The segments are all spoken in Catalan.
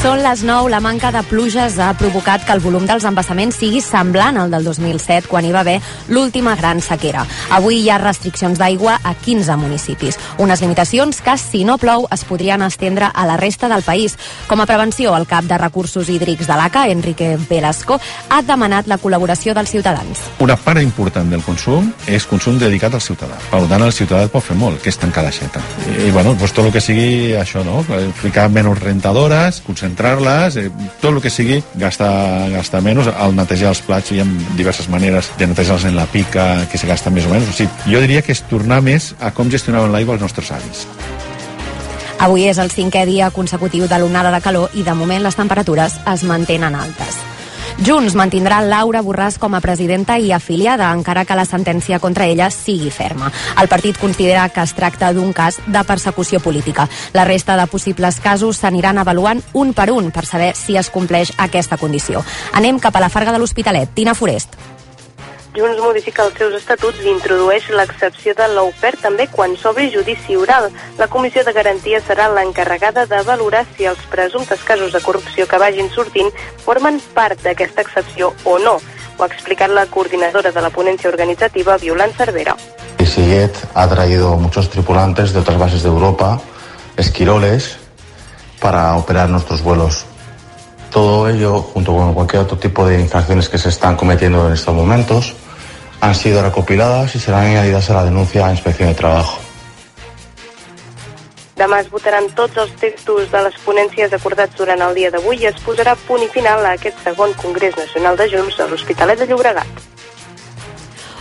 Són les 9. La manca de pluges ha provocat que el volum dels embassaments sigui semblant al del 2007, quan hi va haver l'última gran sequera. Avui hi ha restriccions d'aigua a 15 municipis. Unes limitacions que, si no plou, es podrien estendre a la resta del país. Com a prevenció, el cap de recursos hídrics de l'ACA, Enrique Velasco, ha demanat la col·laboració dels ciutadans. Una part important del consum és consum dedicat al ciutadà. Per tant, el ciutadà pot fer molt, que és tancar l'aixeta. I, bueno, pues tot el que sigui això, no? Ficar menys rentadores, concentrar-les, eh, tot el que sigui, gastar, gastar menys. Al netejar els plats hi ha diverses maneres de netejar-los en la pica, que se gasta més o menys. O sigui, jo diria que és tornar més a com gestionaven l'aigua els nostres avis. Avui és el cinquè dia consecutiu de l'onada de calor i de moment les temperatures es mantenen altes. Junts mantindrà Laura Borràs com a presidenta i afiliada, encara que la sentència contra ella sigui ferma. El partit considera que es tracta d'un cas de persecució política. La resta de possibles casos s'aniran avaluant un per un per saber si es compleix aquesta condició. Anem cap a la Farga de l'Hospitalet. Tina Forest. Junts modifica els seus estatuts i introdueix l'excepció de l'OPER també quan s'obri judici oral. La Comissió de Garantia serà l'encarregada de valorar si els presumptes casos de corrupció que vagin sortint formen part d'aquesta excepció o no. Ho ha explicat la coordinadora de la ponència organitzativa, Violant Cervera. Siguet ha traído muchos tripulantes de otras bases de Europa, esquiroles, para operar nuestros vuelos. Todo ello, junto con cualquier otro tipo de infracciones que se están cometiendo en estos momentos, han sido recopiladas y serán añadidas a la denuncia a Inspección de Trabajo. Demà es votaran tots els textos de les ponències acordats durant el dia d'avui i es posarà punt i final a aquest segon Congrés Nacional de Junts a l'Hospitalet de Llobregat.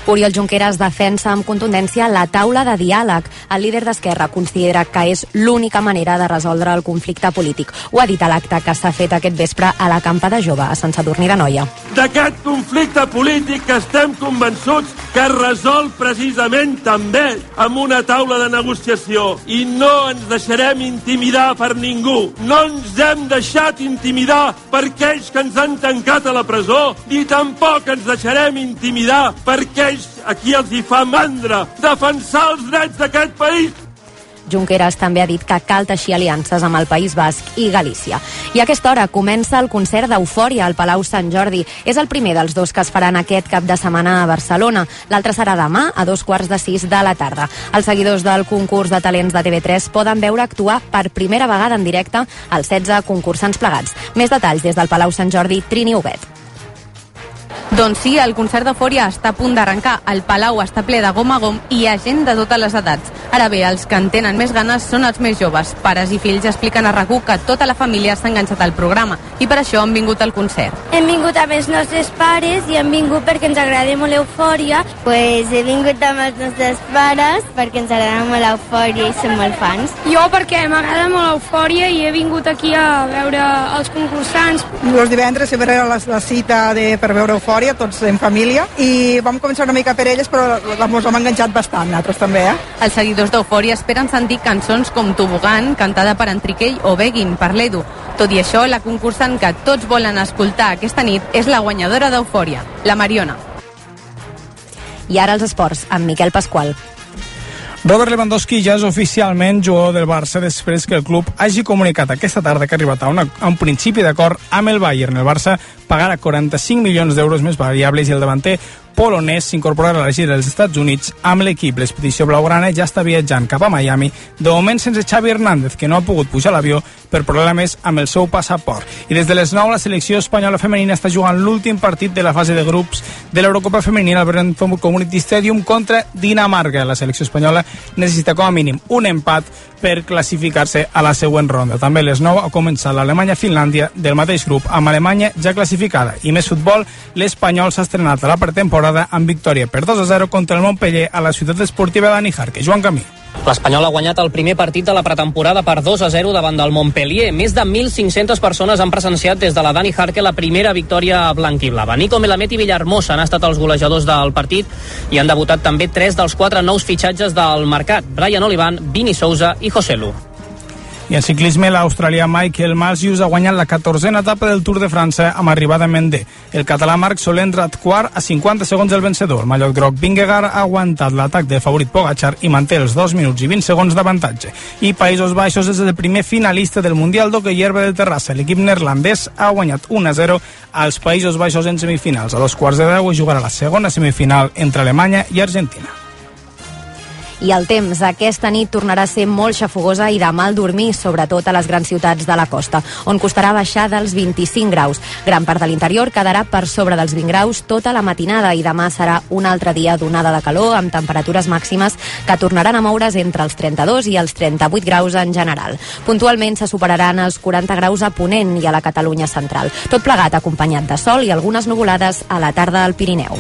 Oriol Junqueras defensa amb contundència la taula de diàleg. El líder d'Esquerra considera que és l'única manera de resoldre el conflicte polític. Ho ha dit a l'acte que s'ha fet aquest vespre a la Campa de Jove, a Sant Sadurní de Noia. D'aquest conflicte polític que estem convençuts que es resol precisament també amb una taula de negociació. I no ens deixarem intimidar per ningú. No ens hem deixat intimidar per aquells que ens han tancat a la presó, ni tampoc ens deixarem intimidar per aquells a qui els hi fa mandra defensar els drets d'aquest país. Junqueras també ha dit que cal teixir aliances amb el País Basc i Galícia. I a aquesta hora comença el concert d'Eufòria al Palau Sant Jordi. És el primer dels dos que es faran aquest cap de setmana a Barcelona. L'altre serà demà a dos quarts de sis de la tarda. Els seguidors del concurs de talents de TV3 poden veure actuar per primera vegada en directe els 16 concursants plegats. Més detalls des del Palau Sant Jordi, Trini Obet. Doncs sí, el concert d'Eufòria està a punt d'arrencar. El Palau està ple de gom a gom i hi ha gent de totes les edats. Ara bé, els que en tenen més ganes són els més joves. Pares i fills expliquen a RAC1 que tota la família s'ha enganxat al programa i per això han vingut al concert. Hem vingut amb els nostres pares i hem vingut perquè ens agrada molt l'eufòria. Pues he vingut amb els nostres pares perquè ens agrada molt l'eufòria i som molt fans. Jo perquè m'agrada molt l'eufòria i he vingut aquí a veure els concursants. Els divendres sempre era la, la cita de, per veure eufòria, tots en família, i vam començar una mica per elles, però ens hem enganxat bastant, nosaltres també, eh? Els seguidors d'Eufòria esperen sentir cançons com Tobogan, cantada per Enriquell o Beguin, per l'Edu. Tot i això, la concursant que tots volen escoltar aquesta nit és la guanyadora d'Eufòria, la Mariona. I ara els esports, amb Miquel Pasqual. Robert Lewandowski ja és oficialment jugador del Barça després que el club hagi comunicat aquesta tarda que ha arribat a, una, a un principi d'acord amb el Bayern. El Barça pagarà 45 milions d'euros més variables i el davanter polonès s'incorporarà a la gira dels Estats Units amb l'equip. L'expedició blaugrana ja està viatjant cap a Miami, de moment sense Xavi Hernández, que no ha pogut pujar l'avió per problemes amb el seu passaport. I des de les 9 la selecció espanyola femenina està jugant l'últim partit de la fase de grups de l'Eurocopa femenina al Brentford Community Stadium contra Dinamarca. La selecció espanyola necessita com a mínim un empat per classificar-se a la següent ronda. També les 9 ha començat l'Alemanya-Finlàndia del mateix grup, amb Alemanya ja classificada. I més futbol, l'Espanyol s'ha estrenat a la pretemporada amb victòria per 2 a 0 contra el Montpellier a la ciutat esportiva de Nijarque. Joan Camí. L'Espanyol ha guanyat el primer partit de la pretemporada per 2 a 0 davant del Montpellier. Més de 1.500 persones han presenciat des de la Dani Jarque la primera victòria blanquiblava. Nico Melamed i Villarmosa han estat els golejadors del partit i han debutat també tres dels quatre nous fitxatges del mercat, Brian Olivan, Vini Souza i José Lu. I en ciclisme, l'australià Michael Matthews ha guanyat la 14a etapa del Tour de França amb arribada a Mendé. El català Marc Soler entrat quart a 50 segons del vencedor. El mallot groc Vingegaard ha aguantat l'atac del favorit Pogacar i manté els 2 minuts i 20 segons d'avantatge. I Països Baixos és el primer finalista del Mundial d'Hockey Hierba de Terrassa. L'equip neerlandès ha guanyat 1-0 als Països Baixos en semifinals. A dos quarts de deu jugarà la segona semifinal entre Alemanya i Argentina. I el temps aquesta nit tornarà a ser molt xafogosa i de mal dormir, sobretot a les grans ciutats de la costa, on costarà baixar dels 25 graus. Gran part de l'interior quedarà per sobre dels 20 graus tota la matinada i demà serà un altre dia d'onada de calor amb temperatures màximes que tornaran a moure's entre els 32 i els 38 graus en general. Puntualment se superaran els 40 graus a Ponent i a la Catalunya central. Tot plegat acompanyat de sol i algunes nuvolades a la tarda al Pirineu.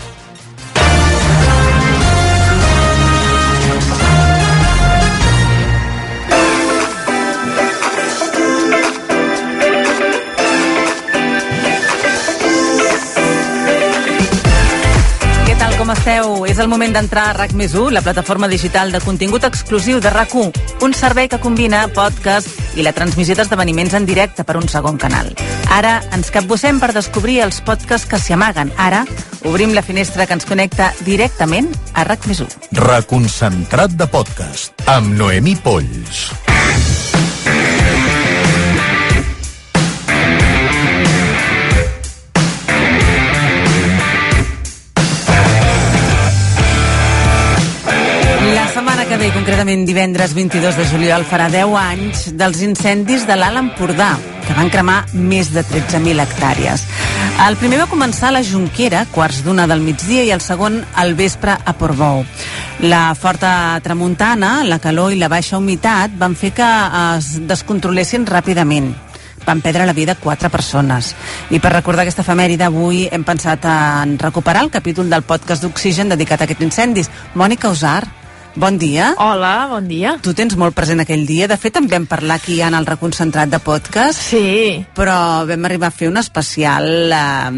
Esteu? És el moment d'entrar a RAC més la plataforma digital de contingut exclusiu de rac un servei que combina podcast i la transmissió d'esdeveniments en directe per un segon canal. Ara ens capbussem per descobrir els podcasts que s'hi amaguen. Ara obrim la finestra que ens connecta directament a RAC més Reconcentrat de podcast amb Noemí Polls. Que ve, concretament divendres 22 de juliol, farà 10 anys dels incendis de l'Alt Empordà, que van cremar més de 13.000 hectàrees. El primer va començar a la Junquera, quarts d'una del migdia, i el segon al vespre a Portbou. La forta tramuntana, la calor i la baixa humitat van fer que es descontrolessin ràpidament van perdre la vida quatre persones. I per recordar aquesta efemèride, avui hem pensat en recuperar el capítol del podcast d'Oxigen dedicat a aquests incendis. Mònica Usar, bon dia. Hola, bon dia. Tu tens molt present aquell dia. De fet, en vam parlar aquí en el reconcentrat de podcast. Sí. Però vam arribar a fer un especial eh,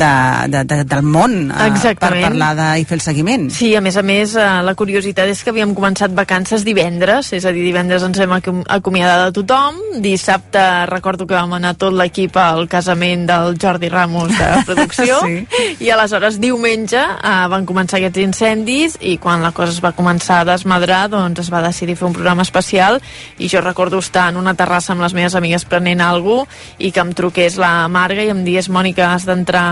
de, de, de, del món eh, Exactament. per parlar de, i fer el seguiment. Sí, a més a més, eh, la curiositat és que havíem començat vacances divendres, és a dir, divendres ens hem acom- acomiadat de tothom, dissabte recordo que vam anar tot l'equip al casament del Jordi Ramos de producció, Sí. i aleshores diumenge eh, van començar aquests incendis i quan la cosa es va començar desmadrar, doncs es va decidir fer un programa especial i jo recordo estar en una terrassa amb les meves amigues prenent alguna i que em truqués la Marga i em digués Mònica, has d'entrar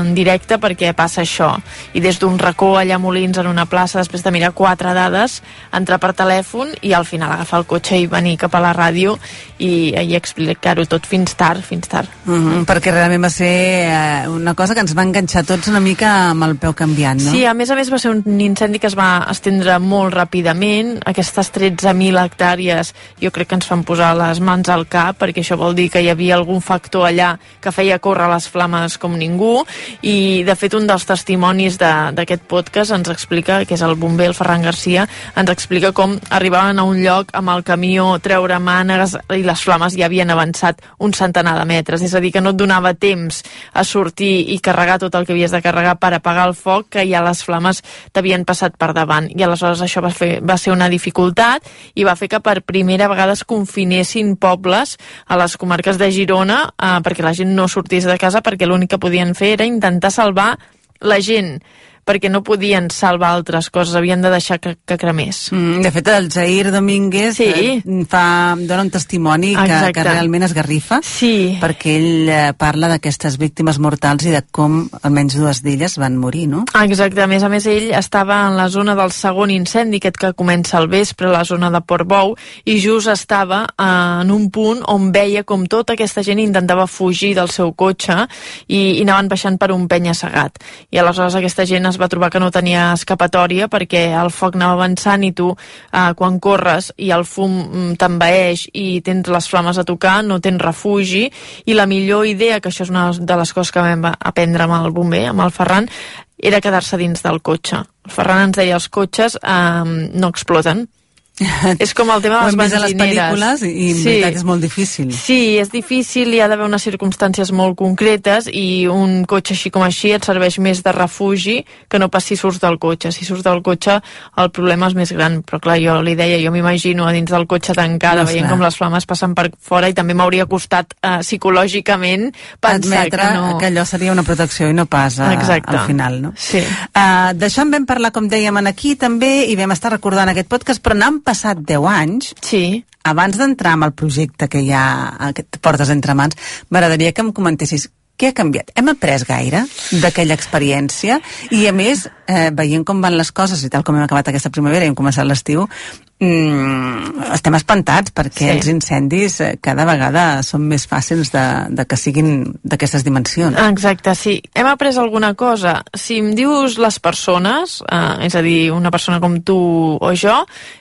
en directe perquè passa això. I des d'un racó allà a Molins en una plaça, després de mirar quatre dades, entrar per telèfon i al final agafar el cotxe i venir cap a la ràdio i, i explicar-ho tot fins tard, fins tard. Mm -hmm, perquè realment va ser eh, una cosa que ens va enganxar tots una mica amb el peu canviant, no? Sí, a més a més va ser un incendi que es va estendre molt ràpidament. Aquestes 13.000 hectàrees jo crec que ens fan posar les mans al cap perquè això vol dir que hi havia algun factor allà que feia córrer les flames com ningú. I de fet un dels testimonis de- d'aquest podcast ens explica, que és el bomber el Ferran Garcia, ens explica com arribaven a un lloc amb el camió treure mànegues i les flames ja havien avançat un centenar de metres, és a dir que no et donava temps a sortir i carregar tot el que havies de carregar per apagar el foc que ja les flames t'havien passat per davant. I aleshores això va, fer, va ser una dificultat i va fer que per primera vegada es confinessin pobles a les comarques de Girona eh, perquè la gent no sortís de casa perquè l'únic que podien fer era intentar salvar la gent perquè no podien salvar altres coses, havien de deixar que, que cremés. Mm, de fet, el Jair Domínguez Sí. eh, fa, dona un testimoni que, Exacte. que realment esgarrifa sí. perquè ell eh, parla d'aquestes víctimes mortals i de com almenys dues d'elles van morir, no? Exacte, a més a més ell estava en la zona del segon incendi, aquest que comença al vespre, la zona de Portbou, i just estava eh, en un punt on veia com tota aquesta gent intentava fugir del seu cotxe i, i anaven baixant per un penya segat. I aleshores aquesta gent es va trobar que no tenia escapatòria perquè el foc anava avançant i tu eh, quan corres i el fum mm, t'envaeix i tens les flames a tocar, no tens refugi i la millor idea, que això és una de les coses que vam aprendre amb el bomber, amb el Ferran, era quedar-se dins del cotxe. El Ferran ens deia els cotxes eh, no exploten, és com el tema de les a les benzineres. pel·lícules i, en veritat és molt difícil. Sí, és difícil, hi ha d'haver unes circumstàncies molt concretes i un cotxe així com així et serveix més de refugi que no pas si surts del cotxe. Si surts del cotxe el problema és més gran, però clar, jo li deia, jo m'imagino a dins del cotxe tancada, No, veient clar. com les flames passen per fora i també m'hauria costat eh, psicològicament pensar admetre que no... que allò seria una protecció i no pas a, Exacte. al final, no? Sí. Uh, D'això en vam parlar, com dèiem, aquí també, i vam estar recordant aquest podcast, però n'han passat 10 anys. Sí. Abans d'entrar amb el projecte que hi ha, que et portes entre mans, m'agradaria que em comentessis què ha canviat? Hem après gaire d'aquella experiència? I, a més, eh, veient com van les coses i tal com hem acabat aquesta primavera i hem començat l'estiu, mm, estem espantats perquè Sí. els incendis eh, cada vegada són més fàcils de, de que siguin d'aquestes dimensions. Exacte, sí. Hem après alguna cosa. Si em dius les persones, eh, és a dir, una persona com tu o jo,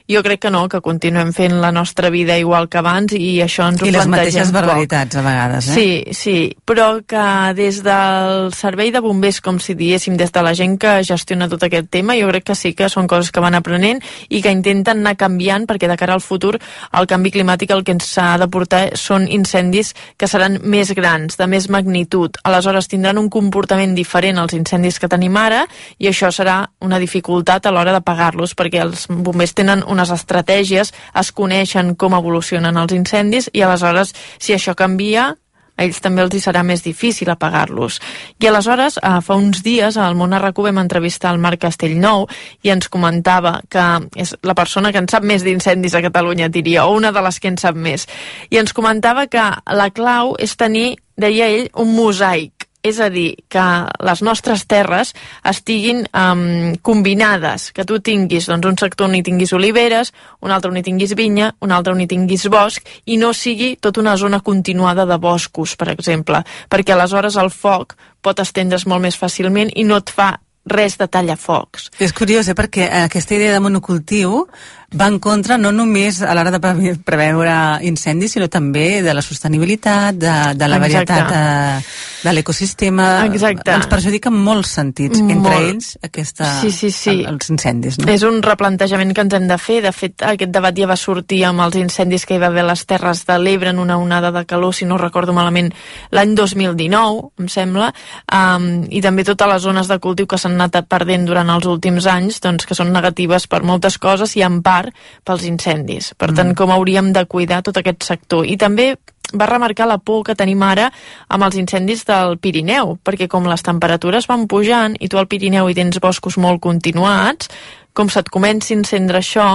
jo crec que no, que continuem fent la nostra vida igual que abans i això ens ho I les mateixes poc. barbaritats, a vegades, eh? Sí, sí, però que des del servei de bombers, com si diéssim, des de la gent que gestiona tot aquest tema, jo crec que sí que són coses que van aprenent i que intenten anar canviant perquè de cara al futur el canvi climàtic el que ens ha de portar són incendis que seran més grans, de més magnitud. Aleshores tindran un comportament diferent als incendis que tenim ara i això serà una dificultat a l'hora d'apagar-los perquè els bombers tenen unes estratègies, es coneixen com evolucionen els incendis i aleshores si això canvia a ells també els hi serà més difícil apagar-los. I aleshores, eh, fa uns dies, al Món RAC1 vam entrevistar el Marc Castellnou i ens comentava que és la persona que en sap més d'incendis a Catalunya, diria, o una de les que en sap més. I ens comentava que la clau és tenir, deia ell, un mosaic és a dir, que les nostres terres estiguin um, combinades, que tu tinguis doncs, un sector on hi tinguis oliveres, un altre on hi tinguis vinya, un altre on hi tinguis bosc, i no sigui tota una zona continuada de boscos, per exemple, perquè aleshores el foc pot estendre's molt més fàcilment i no et fa res de tallafocs. És curiós, eh, perquè aquesta idea de monocultiu va en contra no només a l'hora de preve- preveure incendis, sinó també de la sostenibilitat, de, de la Exacte. varietat de, de l'ecosistema. Exacte. Ens perjudica en molts sentits, entre Molt. ells aquesta, Sí, sí, sí. el- els incendis. No? És un replantejament que ens hem de fer. De fet, aquest debat ja va sortir amb els incendis que hi va haver a les Terres de l'Ebre en una onada de calor, si no recordo malament, l'any 2019, em sembla, um, i també totes les zones de cultiu que s'han anat perdent durant els últims anys, doncs, que són negatives per moltes coses i en part pels incendis. Per tant, com hauríem de cuidar tot aquest sector. I també va remarcar la por que tenim ara amb els incendis del Pirineu, perquè com les temperatures van pujant i tu al Pirineu hi tens boscos molt continuats, com se't comenci a encendre això,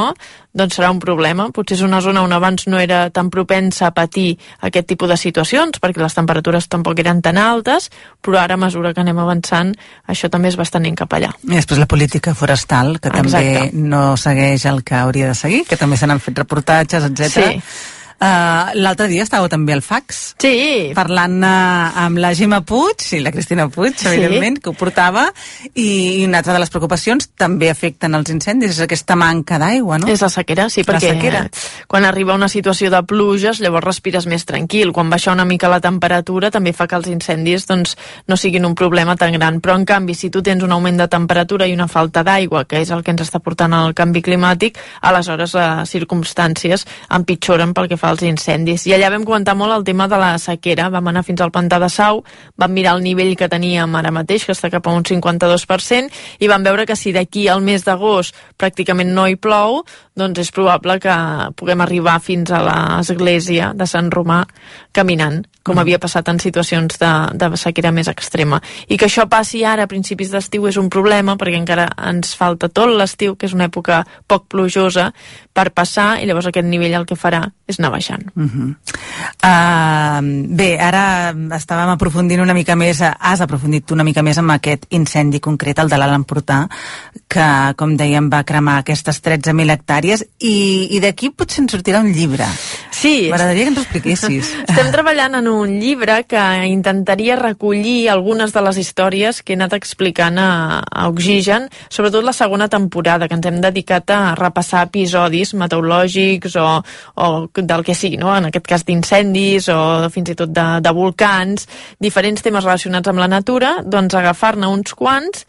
doncs serà un problema. Potser és una zona on abans no era tan propensa a patir aquest tipus de situacions, perquè les temperatures tampoc eren tan altes, però ara a mesura que anem avançant, això també és bastant encapellà. I després la política forestal, que també Exacte. no segueix el que hauria de seguir, que també se n'han fet reportatges, etc. Sí. Uh, L'altre dia estàveu també al fax. Sí. Parlant uh, amb la Gemma Puig i la Cristina Puig, Sí. evidentment, que ho portava, i, i una altra de les preocupacions també afecten els incendis, és aquesta manca d'aigua, no? És la sequera, sí, La perquè sequera. quan arriba una situació de pluges, llavors respires més tranquil. Quan baixa una mica la temperatura també fa que els incendis doncs, no siguin un problema tan gran. Però, en canvi, si tu tens un augment de temperatura i una falta d'aigua, que és el que ens està portant el canvi climàtic, aleshores les circumstàncies empitjoren pel que fa als incendis. I allà vam comentar molt el tema de la sequera. Vam anar fins al pantà de Sau, vam mirar el nivell que teníem ara mateix, que està cap a un 52%, i vam veure que si d'aquí al mes d'agost pràcticament no hi plou, doncs és probable que puguem arribar fins a l'església de Sant Romà caminant, com havia passat en situacions de, de sequera més extrema. I que això passi ara a principis d'estiu és un problema, perquè encara ens falta tot l'estiu, que és una època poc plujosa, per passar, i llavors aquest nivell el que farà és anar baixant. Uh -huh. uh, bé, ara estàvem aprofundint una mica més, has aprofundit una mica més amb aquest incendi concret, el de l'Alt Empordà, que, com dèiem, va cremar aquestes 13.000 hectàrees, i, i d'aquí potser en sortirà un llibre. Sí. M'agradaria que ens ho expliquessis. Estem treballant en un llibre que intentaria recollir algunes de les històries que he anat explicant a, a Oxigen, sobretot la segona temporada, que ens hem dedicat a repassar episodis meteorològics o, o del que sigui, no? en aquest cas d'incendis o fins i tot de, de volcans, diferents temes relacionats amb la natura, doncs agafar-ne uns quants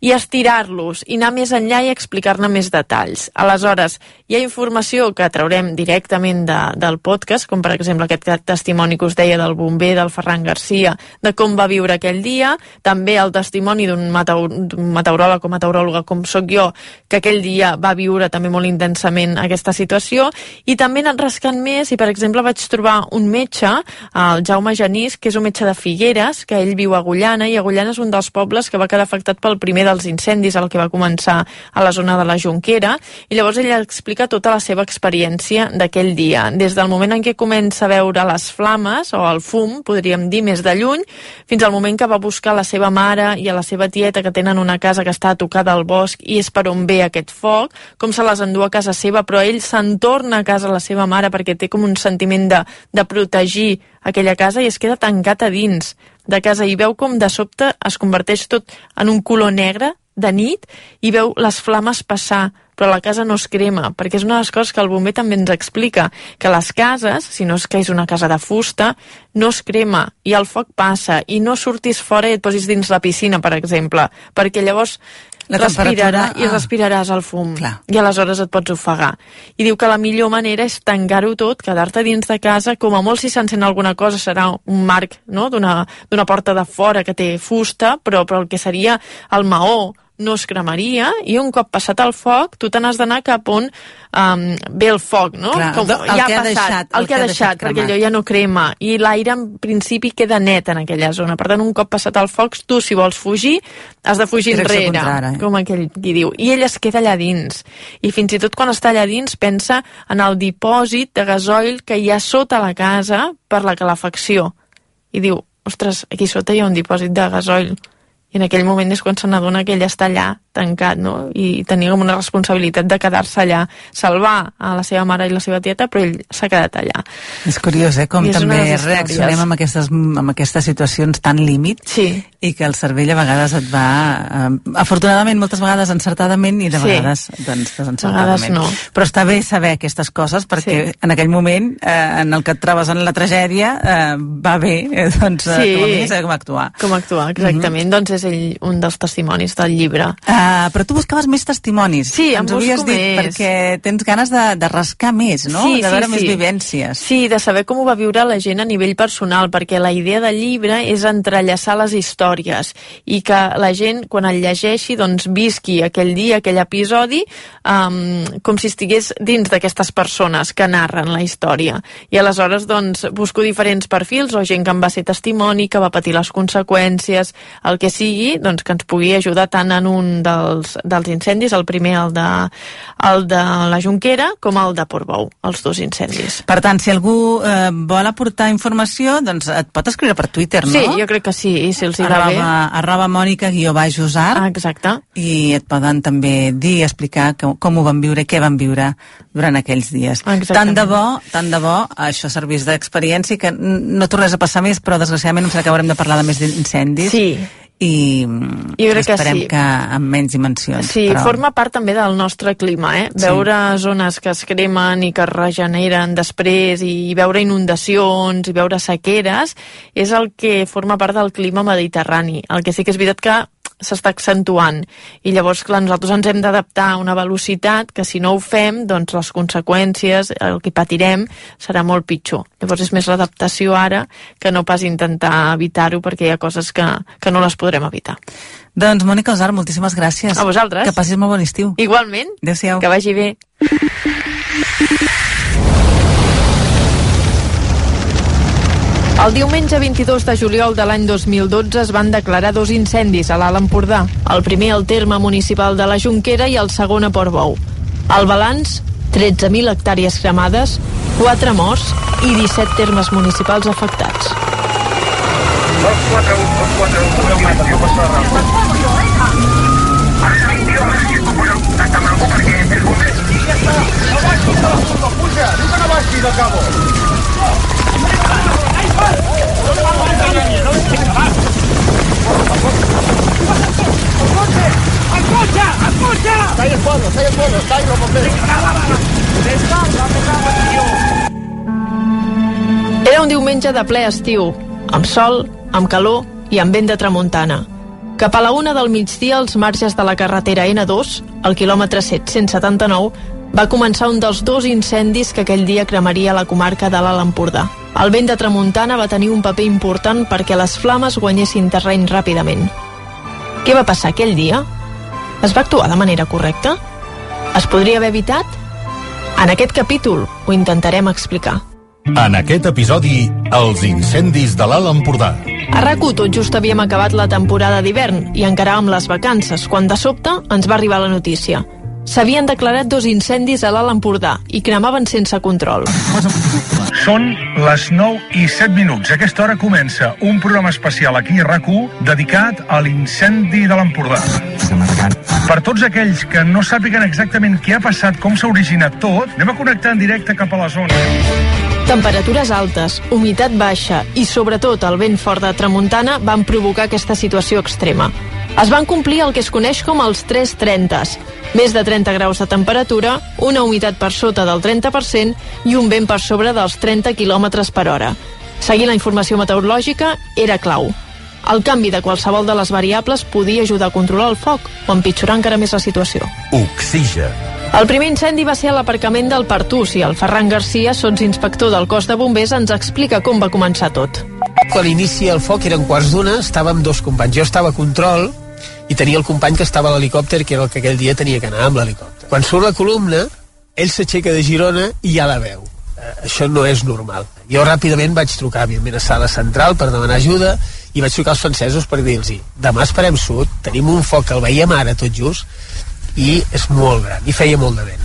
i estirar-los i anar més enllà i explicar-ne més detalls. Aleshores, hi ha informació que traurem directament de, del podcast, com per exemple aquest testimoni que us deia del bomber del Ferran Garcia, de com va viure aquell dia, també el testimoni d'un meteoròleg o meteoròloga com sóc jo, que aquell dia va viure també molt intensament aquesta situació, i també he anat rascant més i, per exemple, vaig trobar un metge, el Jaume Genís, que és un metge de Figueres, que ell viu a Agullana, i Agullana és un dels pobles que va quedar afectat pel primer dels incendis, el que va començar a la zona de la Jonquera, i llavors ell explica tota la seva experiència d'aquell dia, des del moment en què comença a veure les flames, o el fum, podríem dir, més de lluny, fins al moment que va buscar la seva mare i a la seva tieta, que tenen una casa que està tocada al bosc i és per on ve aquest foc, com se les endú a casa seva, però ell se'n torna a casa la seva mare perquè té com un sentiment de, de protegir aquella casa i es queda tancat a dins de casa i veu com de sobte es converteix tot en un color negre de nit i veu les flames passar però la casa no es crema, perquè és una de les coses que el bomber també ens explica, que les cases, si no és que és una casa de fusta, no es crema, i el foc passa, i no surtis fora i et posis dins la piscina, per exemple, perquè llavors La respirarà temperatura, i ah. respiraràs el fum Clar. i aleshores et pots ofegar i diu que la millor manera és tancar-ho tot quedar-te dins de casa, com a molt si s'encén alguna cosa serà un marc no? d'una porta de fora que té fusta però, però el que seria el maó no es cremaria i un cop passat el foc tu te n'has d'anar cap on um, ve el foc, no? Clar, Com, el que ja ha passat, deixat- el que ha deixat, perquè cremat. allò ja no crema. I l'aire en principi queda net en aquella zona. Per tant un cop passat el foc tu si vols fugir has de fugir Direcció enrere contrària. com aquell qui diu, i ell es queda allà dins. I fins i tot quan està allà dins pensa en el dipòsit de gasoil que hi ha sota la casa per la calefacció. I diu, ostres, aquí sota hi ha un dipòsit de gasoil i en aquell moment és quan se n'adona que ell està allà tancat, no? I tenia com una responsabilitat de quedar-se allà, salvar a la seva mare i la seva tieta, però ell s'ha quedat allà. És curiós, eh, com I també reaccionem amb aquestes, amb aquestes situacions tan límit sí. i que el cervell a vegades et va... Eh, afortunadament, moltes vegades encertadament i de Sí. vegades doncs, desencertadament. Vegades no. Però està bé saber aquestes coses perquè Sí. en aquell moment eh, en el que et trobes en la tragèdia eh, va bé, eh, doncs, eh, Sí. com a mínim saber com actuar. Com actuar, exactament. Mhm. Doncs és ell un dels testimonis del llibre. Uh, però tu buscaves més testimonis. Sí, en Ens havies busco dit, més. perquè tens ganes de, de rascar més, no? Sí, de sí, veure sí. més vivències. Sí, de saber com ho va viure la gent a nivell personal, perquè la idea del llibre és entrellaçar les històries i que la gent, quan el llegeixi, doncs visqui aquell dia, aquell episodi, um, com si estigués dins d'aquestes persones que narren la història. I aleshores, doncs, busco diferents perfils o gent que em va ser testimoni, que va patir les conseqüències, el que sigui, doncs que ens pugui ajudar tant en un dels, dels incendis, el primer, el de, el de la Jonquera, com el de Portbou, els dos incendis. Per tant, si algú eh, vol aportar informació, doncs et pot escriure per Twitter, no? Sí, jo crec que sí, i si els hi va bé. arroba, Mònica guió baix Usar. Ah, exacte. I et poden també dir, explicar com, com ho van viure, què van viure durant aquells dies. Exactament. Tant de bo, tant de bo, això servís d'experiència, que no tornés a passar més, però desgraciadament em sembla que haurem de parlar de més d'incendis. Sí. I Jo crec que esperem sí. que amb menys dimensions. Sí, però... forma part també del nostre clima, eh? Sí. Veure zones que es cremen i que es regeneren després i veure inundacions i veure sequeres és el que forma part del clima mediterrani. El que sí que és veritat que s'està accentuant i llavors clar, nosaltres ens hem d'adaptar a una velocitat que si no ho fem doncs les conseqüències, el que patirem serà molt pitjor. Llavors és més l'adaptació ara que no pas intentar evitar-ho perquè hi ha coses que, que no les podrem evitar. Doncs, Mònica Osar, moltíssimes gràcies. A vosaltres. Que passis molt bon estiu. Igualment. Adéu-siau. Que vagi bé. El diumenge 22 de juliol de l'any 2012 es van declarar dos incendis a l'Alt Empordà. El primer al terme municipal de la Jonquera i el segon a Portbou. El balanç, 13.000 hectàrees cremades, 4 morts i 17 termes municipals afectats. Puja, diu que no baixi era un diumenge de ple estiu, amb sol, amb calor i amb vent de tramuntana. Cap a la una del migdia, als marges de la carretera N2, al quilòmetre 779, va començar un dels dos incendis que aquell dia cremaria la comarca de l'Alt Empordà. El vent de tramuntana va tenir un paper important perquè les flames guanyessin terreny ràpidament. Què va passar aquell dia? Es va actuar de manera correcta? Es podria haver evitat? En aquest capítol ho intentarem explicar. En aquest episodi, els incendis de l'Alt Empordà. A rac tot just havíem acabat la temporada d'hivern i encaràvem les vacances, quan de sobte ens va arribar la notícia. S'havien declarat dos incendis a l'Alt Empordà i cremaven sense control. Són les 9 i 7 minuts. A aquesta hora comença un programa especial aquí a rac dedicat a l'incendi de l'Empordà. Per tots aquells que no sàpiguen exactament què ha passat, com s'ha originat tot, anem a connectar en directe cap a la zona. Temperatures altes, humitat baixa i sobretot el vent fort de tramuntana van provocar aquesta situació extrema. Es van complir el que es coneix com els 330s, més de 30 graus de temperatura, una humitat per sota del 30% i un vent per sobre dels 30 km per hora. Seguint la informació meteorològica era clau. El canvi de qualsevol de les variables podia ajudar a controlar el foc o empitjorar encara més la situació. Oxigen. El primer incendi va ser a l'aparcament del Partús i el Ferran Garcia, inspector del cos de bombers, ens explica com va començar tot. Quan inicia el foc eren quarts d'una, estàvem dos companys. Jo estava a control i tenia el company que estava a l'helicòpter, que era el que aquell dia tenia que anar amb l'helicòpter. Quan surt la columna, ell s'aixeca de Girona i ja la veu. Eh, això no és normal. Jo ràpidament vaig trucar, a sala central per demanar ajuda i vaig trucar als francesos per dir-los demà esperem sud, tenim un foc que el veiem ara tot just i és molt gran, i feia molt de vent.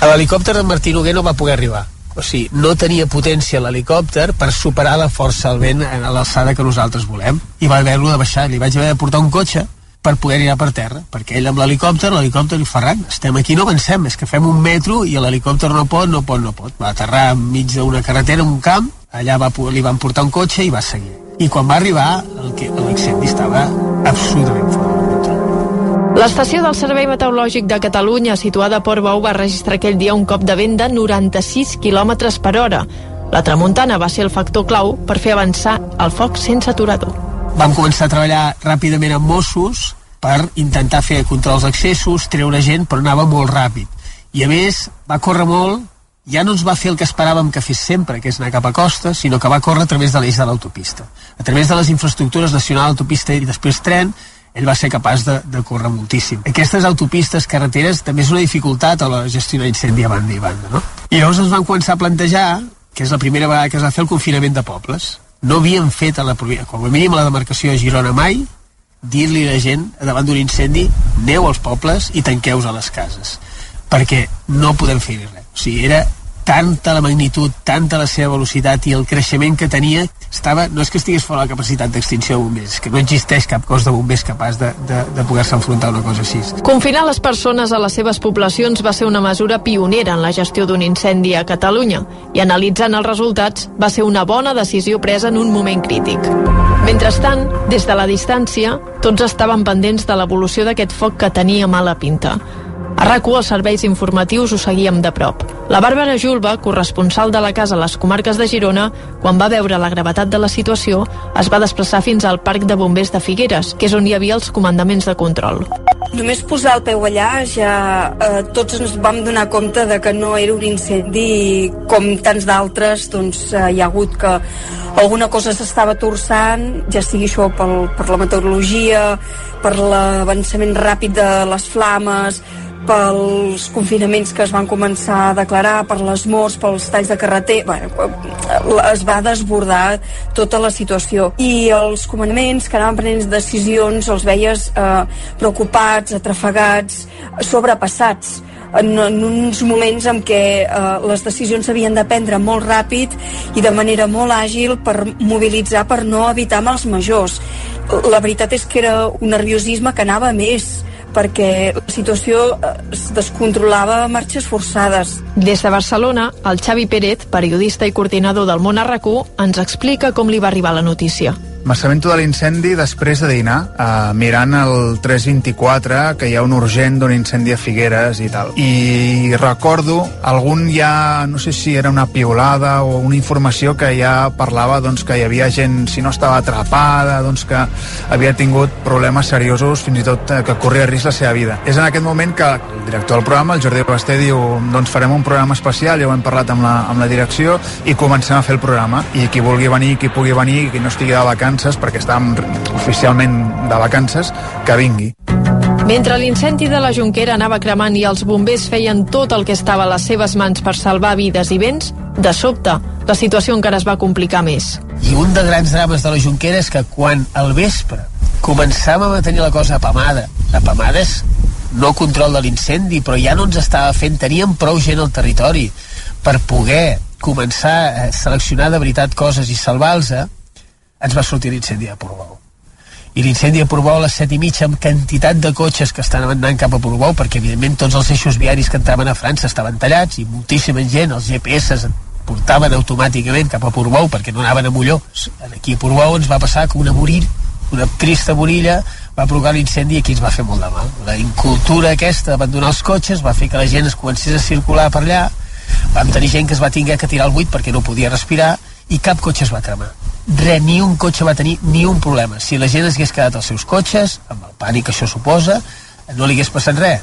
A l'helicòpter de Martí Noguer no va poder arribar, o sigui, no tenia potència l'helicòpter per superar la força del vent a l'alçada que nosaltres volem i va haver-lo de baixar, li vaig haver de portar un cotxe per poder anar per terra, perquè ell amb l'helicòpter, l'helicòpter i Ferran, estem aquí, no avancem, és que fem un metro i l'helicòpter no pot, no pot, no pot. Va aterrar enmig d'una carretera, un camp, allà va, li van portar un cotxe i va seguir. I quan va arribar, l'incendi estava absolutament fort L'estació del Servei Meteorològic de Catalunya, situada a Port Bou, va registrar aquell dia un cop de vent de 96 km per hora. La tramuntana va ser el factor clau per fer avançar el foc sense aturador. Vam començar a treballar ràpidament amb Mossos per intentar fer controls d'accessos, treure gent, però anava molt ràpid. I a més, va córrer molt, ja no ens va fer el que esperàvem que fes sempre, que és anar cap a costa, sinó que va córrer a través de l'eix de l'autopista. A través de les infraestructures nacional, autopista i després tren, ell va ser capaç de, de córrer moltíssim. Aquestes autopistes, carreteres, també és una dificultat a la gestionar incendi a banda i banda, no? I llavors ens van començar a plantejar, que és la primera vegada que es va fer el confinament de pobles. No havíem fet a la com a mínim a la demarcació de Girona mai, dir-li a la gent, davant d'un incendi, neu als pobles i tanqueu a les cases. Perquè no podem fer res. O sigui, era tanta la magnitud, tanta la seva velocitat i el creixement que tenia, estava, no és que estigués fora la capacitat d'extinció de bombers, que no existeix cap cos de bombers capaç de, de, de poder-se enfrontar a una cosa així. Confinar les persones a les seves poblacions va ser una mesura pionera en la gestió d'un incendi a Catalunya i analitzant els resultats va ser una bona decisió presa en un moment crític. Mentrestant, des de la distància, tots estaven pendents de l'evolució d'aquest foc que tenia mala pinta. A rac els serveis informatius ho seguíem de prop. La Bàrbara Julba, corresponsal de la casa a les comarques de Girona, quan va veure la gravetat de la situació, es va desplaçar fins al Parc de Bombers de Figueres, que és on hi havia els comandaments de control. Només posar el peu allà ja eh, tots ens vam donar compte de que no era un incendi com tants d'altres doncs eh, hi ha hagut que alguna cosa s'estava torçant, ja sigui això pel, per la meteorologia, per l'avançament ràpid de les flames, pels confinaments que es van començar a declarar, per les morts, pels talls de carreter, bueno, es va desbordar tota la situació. I els comandaments que anaven prenent decisions els veies eh, preocupats, atrafegats, sobrepassats en, en uns moments en què eh, les decisions s'havien de prendre molt ràpid i de manera molt àgil per mobilitzar, per no evitar mals majors. La veritat és que era un nerviosisme que anava més perquè la situació eh, es descontrolava a marxes forçades. Des de Barcelona, el Xavi Pérez, periodista i coordinador del món RQ, ens explica com li va arribar la notícia. M'assabento de l'incendi després de dinar, eh, mirant el 324, que hi ha un urgent d'un incendi a Figueres i tal. I recordo algun ja, no sé si era una piolada o una informació que ja parlava doncs, que hi havia gent, si no estava atrapada, doncs, que havia tingut problemes seriosos, fins i tot eh, que corria risc la seva vida. És en aquest moment que el director del programa, el Jordi Basté, diu doncs farem un programa especial, ja ho hem parlat amb la, amb la direcció, i comencem a fer el programa. I qui vulgui venir, qui pugui venir, qui no estigui de vacances, perquè estàvem oficialment de vacances, que vingui. Mentre l'incendi de la Jonquera anava cremant i els bombers feien tot el que estava a les seves mans per salvar vides i béns, de sobte, la situació encara es va complicar més. I un dels grans drames de la Jonquera és que quan al vespre començàvem a tenir la cosa apamada, apamada és no control de l'incendi, però ja no ens estava fent, teníem prou gent al territori per poder començar a seleccionar de veritat coses i salvar-los, ens va sortir l'incendi de Portbou i l'incendi a Portbou a les 7 i mitja amb quantitat de cotxes que estan anant cap a Portbou perquè evidentment tots els eixos viaris que entraven a França estaven tallats i moltíssima gent, els GPS portaven automàticament cap a Portbou perquè no anaven a Molló. Aquí a Portbou ens va passar que una morir, una trista morilla va provocar l'incendi i aquí ens va fer molt de mal. La incultura aquesta d'abandonar els cotxes va fer que la gent es comencés a circular per allà, vam tenir gent que es va tinguer que tirar al buit perquè no podia respirar i cap cotxe es va cremar res, ni un cotxe va tenir ni un problema. Si la gent es hagués quedat als seus cotxes, amb el pànic que això suposa, no li hagués passat res.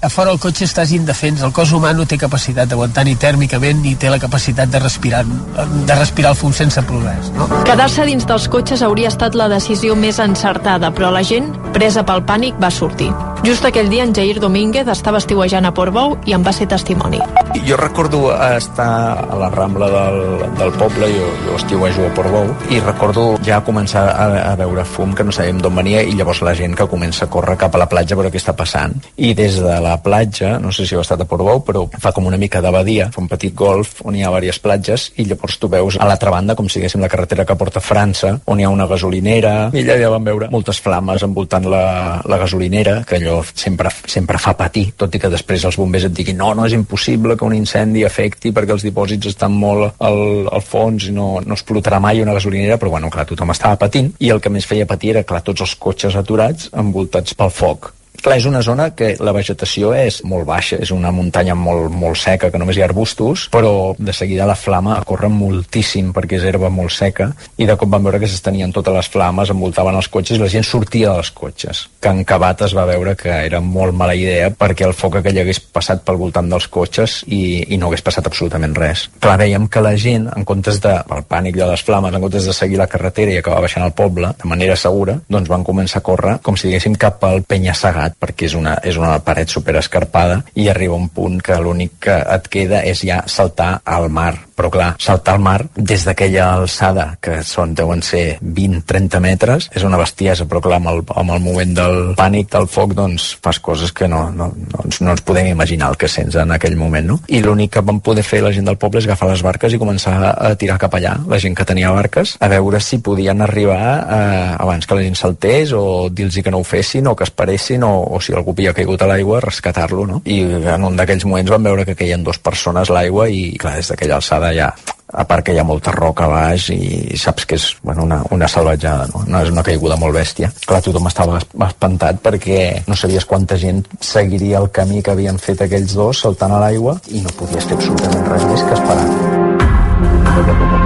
A fora el cotxe estàs indefens, el cos humà no té capacitat d'aguantar ni tèrmicament ni té la capacitat de respirar, de respirar el fum sense progrés. No? Quedar-se dins dels cotxes hauria estat la decisió més encertada, però la gent, presa pel pànic, va sortir. Just aquell dia en Jair Domínguez estava estiuejant a Portbou i en va ser testimoni. Jo recordo estar a la Rambla del, del poble, jo, jo estiuejo a Portbou, i recordo ja començar a, a veure fum que no sabíem d'on venia i llavors la gent que comença a córrer cap a la platja a veure què està passant. I des de la platja, no sé si heu estat a Portbou, però fa com una mica de badia, fa un petit golf on hi ha diverses platges i llavors tu veus a l'altra banda com si la carretera que porta a França, on hi ha una gasolinera i allà ja vam veure moltes flames envoltant la, la gasolinera, que allò sempre, sempre fa patir, tot i que després els bombers et diguin no, no és impossible que un incendi afecti perquè els dipòsits estan molt al, al fons i no, no explotarà mai una gasolinera, però bueno, clar, tothom estava patint i el que més feia patir era, clar, tots els cotxes aturats envoltats pel foc Clar, és una zona que la vegetació és molt baixa, és una muntanya molt, molt seca, que només hi ha arbustos, però de seguida la flama corre moltíssim perquè és herba molt seca i de cop van veure que s'estenien totes les flames, envoltaven els cotxes i la gent sortia dels cotxes. En Cabat es va veure que era molt mala idea perquè el foc aquell hagués passat pel voltant dels cotxes i, i no hagués passat absolutament res. Clar, veiem que la gent, en comptes de, el pànic de les flames, en comptes de seguir la carretera i acabar baixant al poble de manera segura, doncs van començar a córrer com si diguéssim cap al penya-segat complicat perquè és una, és una paret super escarpada i arriba un punt que l'únic que et queda és ja saltar al mar però clar, saltar al mar des d'aquella alçada, que són, deuen ser 20-30 metres, és una bestiesa, però clar, amb el, amb el moment del pànic, del foc, doncs fas coses que no, no, no, ens, no ens podem imaginar el que sents en aquell moment, no? I l'únic que van poder fer la gent del poble és agafar les barques i començar a tirar cap allà, la gent que tenia barques, a veure si podien arribar eh, abans que la gent saltés o dir-los que no ho fessin o que esperessin o, o si algú havia caigut a l'aigua, rescatar-lo, no? I en un d'aquells moments van veure que queien dues persones a l'aigua i, clar, des d'aquella alçada ja a part que hi ha molta roca a baix i saps que és bueno, una, una salvatjada, no? no és una caiguda molt bèstia. Clar, tothom estava espantat perquè no sabies quanta gent seguiria el camí que havien fet aquells dos saltant a l'aigua i no podies fer absolutament res més que esperar.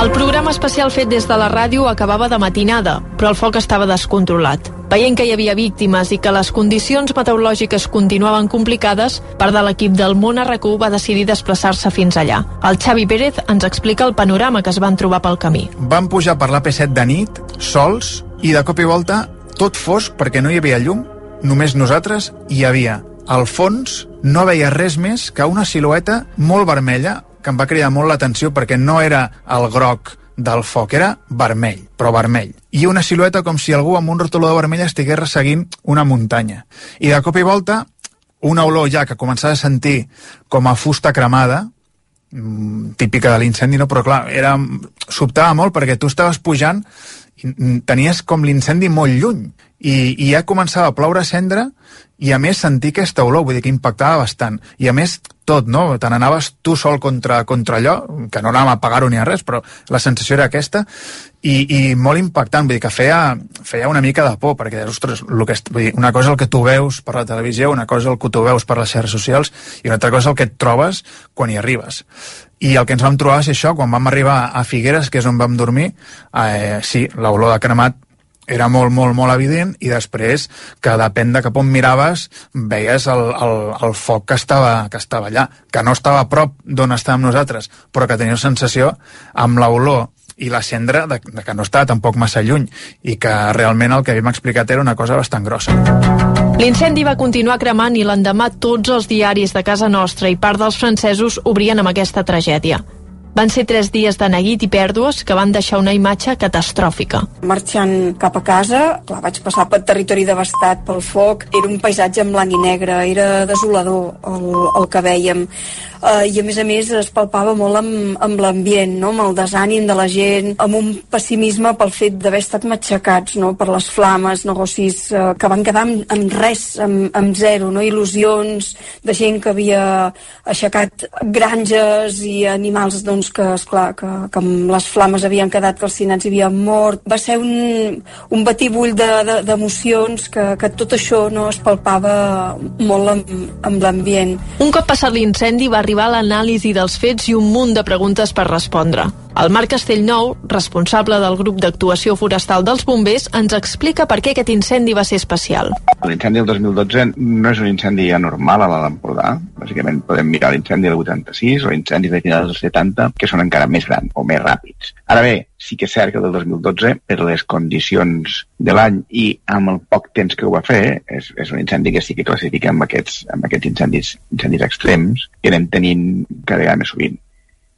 El programa especial fet des de la ràdio acabava de matinada, però el foc estava descontrolat. Veient que hi havia víctimes i que les condicions meteorològiques continuaven complicades, part de l'equip del Món RQ va decidir desplaçar-se fins allà. El Xavi Pérez ens explica el panorama que es van trobar pel camí. Vam pujar per l'AP7 de nit, sols, i de cop i volta tot fosc perquè no hi havia llum, només nosaltres hi havia. Al fons no veia res més que una silueta molt vermella que em va cridar molt l'atenció perquè no era el groc del foc, era vermell, però vermell. I una silueta com si algú amb un rotoló vermell estigués resseguint una muntanya. I de cop i volta, una olor ja que començava a sentir com a fusta cremada, mm, típica de l'incendi, no? però clar, era, sobtava molt perquè tu estaves pujant i tenies com l'incendi molt lluny i, i ja començava a ploure cendra i a més sentir aquesta olor, vull dir que impactava bastant. I a més, tot, no? Te n'anaves tu sol contra, contra allò, que no anàvem a pagar-ho ni a res, però la sensació era aquesta, i, i molt impactant, vull dir que feia, feia una mica de por, perquè, ostres, el que, vull dir, una cosa el que tu veus per la televisió, una cosa el que tu veus per les xarxes socials, i una altra cosa el que et trobes quan hi arribes. I el que ens vam trobar és això, quan vam arribar a Figueres, que és on vam dormir, eh, sí, l'olor de cremat era molt, molt, molt evident i després que depèn de cap on miraves veies el, el, el foc que estava, que estava allà, que no estava a prop d'on estàvem nosaltres, però que tenia sensació amb l'olor i la cendra de, de que no estava tampoc massa lluny i que realment el que havíem explicat era una cosa bastant grossa. L'incendi va continuar cremant i l'endemà tots els diaris de casa nostra i part dels francesos obrien amb aquesta tragèdia. Van ser tres dies de neguit i pèrdues que van deixar una imatge catastròfica. Marxant cap a casa, clar, vaig passar per territori devastat pel foc. Era un paisatge en blanc i negre, era desolador el, el que veiem. Uh, I a més a més es palpava molt amb, amb l'ambient, no? amb el desànim de la gent, amb un pessimisme pel fet d'haver estat matxacats no? per les flames, negocis uh, que van quedar amb, amb res, amb, amb zero, no? il·lusions de gent que havia aixecat granges i animals doncs, que, esclar, que, que amb les flames havien quedat calcinats i havien mort. Va ser un, un batibull d'emocions de, de, que, que tot això no es palpava molt amb, amb l'ambient. Un cop passat l'incendi va arribar l'anàlisi dels fets i un munt de preguntes per respondre. El Marc Castellnou, responsable del grup d'actuació forestal dels bombers, ens explica per què aquest incendi va ser especial. L'incendi del 2012 no és un incendi anormal a l'Alt Empordà. Bàsicament podem mirar l'incendi del 86 o incendis de finals dels 70, que són encara més grans o més ràpids. Ara bé, sí que és cert que el del 2012, per les condicions de l'any i amb el poc temps que ho va fer, és, és un incendi que sí que classifica amb aquests, amb aquests incendis, incendis extrems que anem tenint cada vegada més sovint.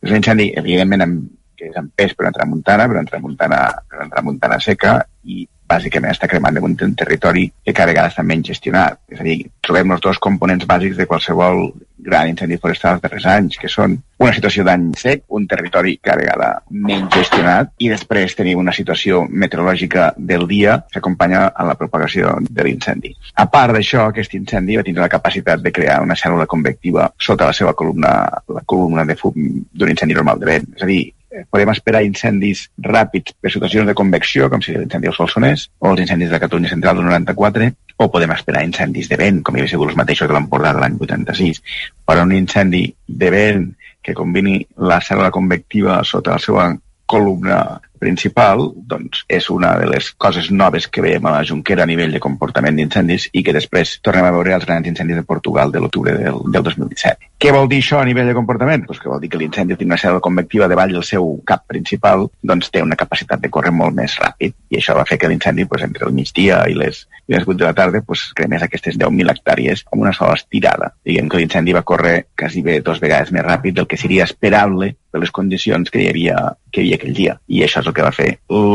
És un incendi, evidentment, amb que és en pes per una tramuntana, per una tramuntana, per una tramuntana seca, i bàsicament està cremant damunt un territori que cada vegada està menys gestionat. És a dir, trobem els dos components bàsics de qualsevol gran incendi forestal dels darrers anys, que són una situació d'any sec, un territori cada vegada menys gestionat, i després tenim una situació meteorològica del dia que acompanya a la propagació de l'incendi. A part d'això, aquest incendi va tindre la capacitat de crear una cèl·lula convectiva sota la seva columna, la columna de fum d'un incendi normal de vent. És a dir, podem esperar incendis ràpids per situacions de convecció, com si l'incendi del Solsonès, o els incendis de Catalunya Central del 94, o podem esperar incendis de vent, com hi havia sigut els mateixos de l'Empordà de l'any 86. Però un incendi de vent que combini la cèl·lula convectiva sota la seva columna principal doncs, és una de les coses noves que veiem a la Junquera a nivell de comportament d'incendis i que després tornem a veure als grans incendis de Portugal de l'octubre del, del 2017. Què vol dir això a nivell de comportament? Pues que vol dir que l'incendi té una cèl·lula convectiva davall del seu cap principal, doncs té una capacitat de córrer molt més ràpid i això va fer que l'incendi pues, entre el migdia i les, i les 8 de la tarda pues, cremés aquestes 10.000 hectàrees amb una sola estirada. Diguem que l'incendi va córrer quasi bé dos vegades més ràpid del que seria esperable per les condicions que hi havia, que hi havia aquell dia. I això és el que va fer,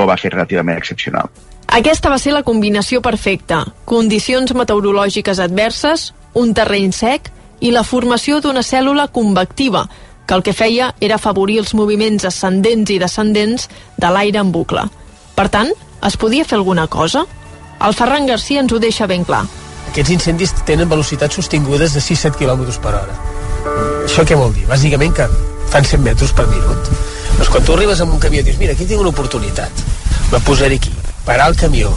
va fer relativament excepcional. Aquesta va ser la combinació perfecta. Condicions meteorològiques adverses, un terreny sec i la formació d'una cèl·lula convectiva, que el que feia era afavorir els moviments ascendents i descendents de l'aire en bucle. Per tant, es podia fer alguna cosa? El Ferran Garcia ens ho deixa ben clar. Aquests incendis tenen velocitats sostingudes de 6-7 km per hora. Això què vol dir? Bàsicament que fan 100 metres per minut. Doncs quan tu arribes amb un camió dius, mira, aquí tinc una oportunitat, me posaré aquí, parar el camió,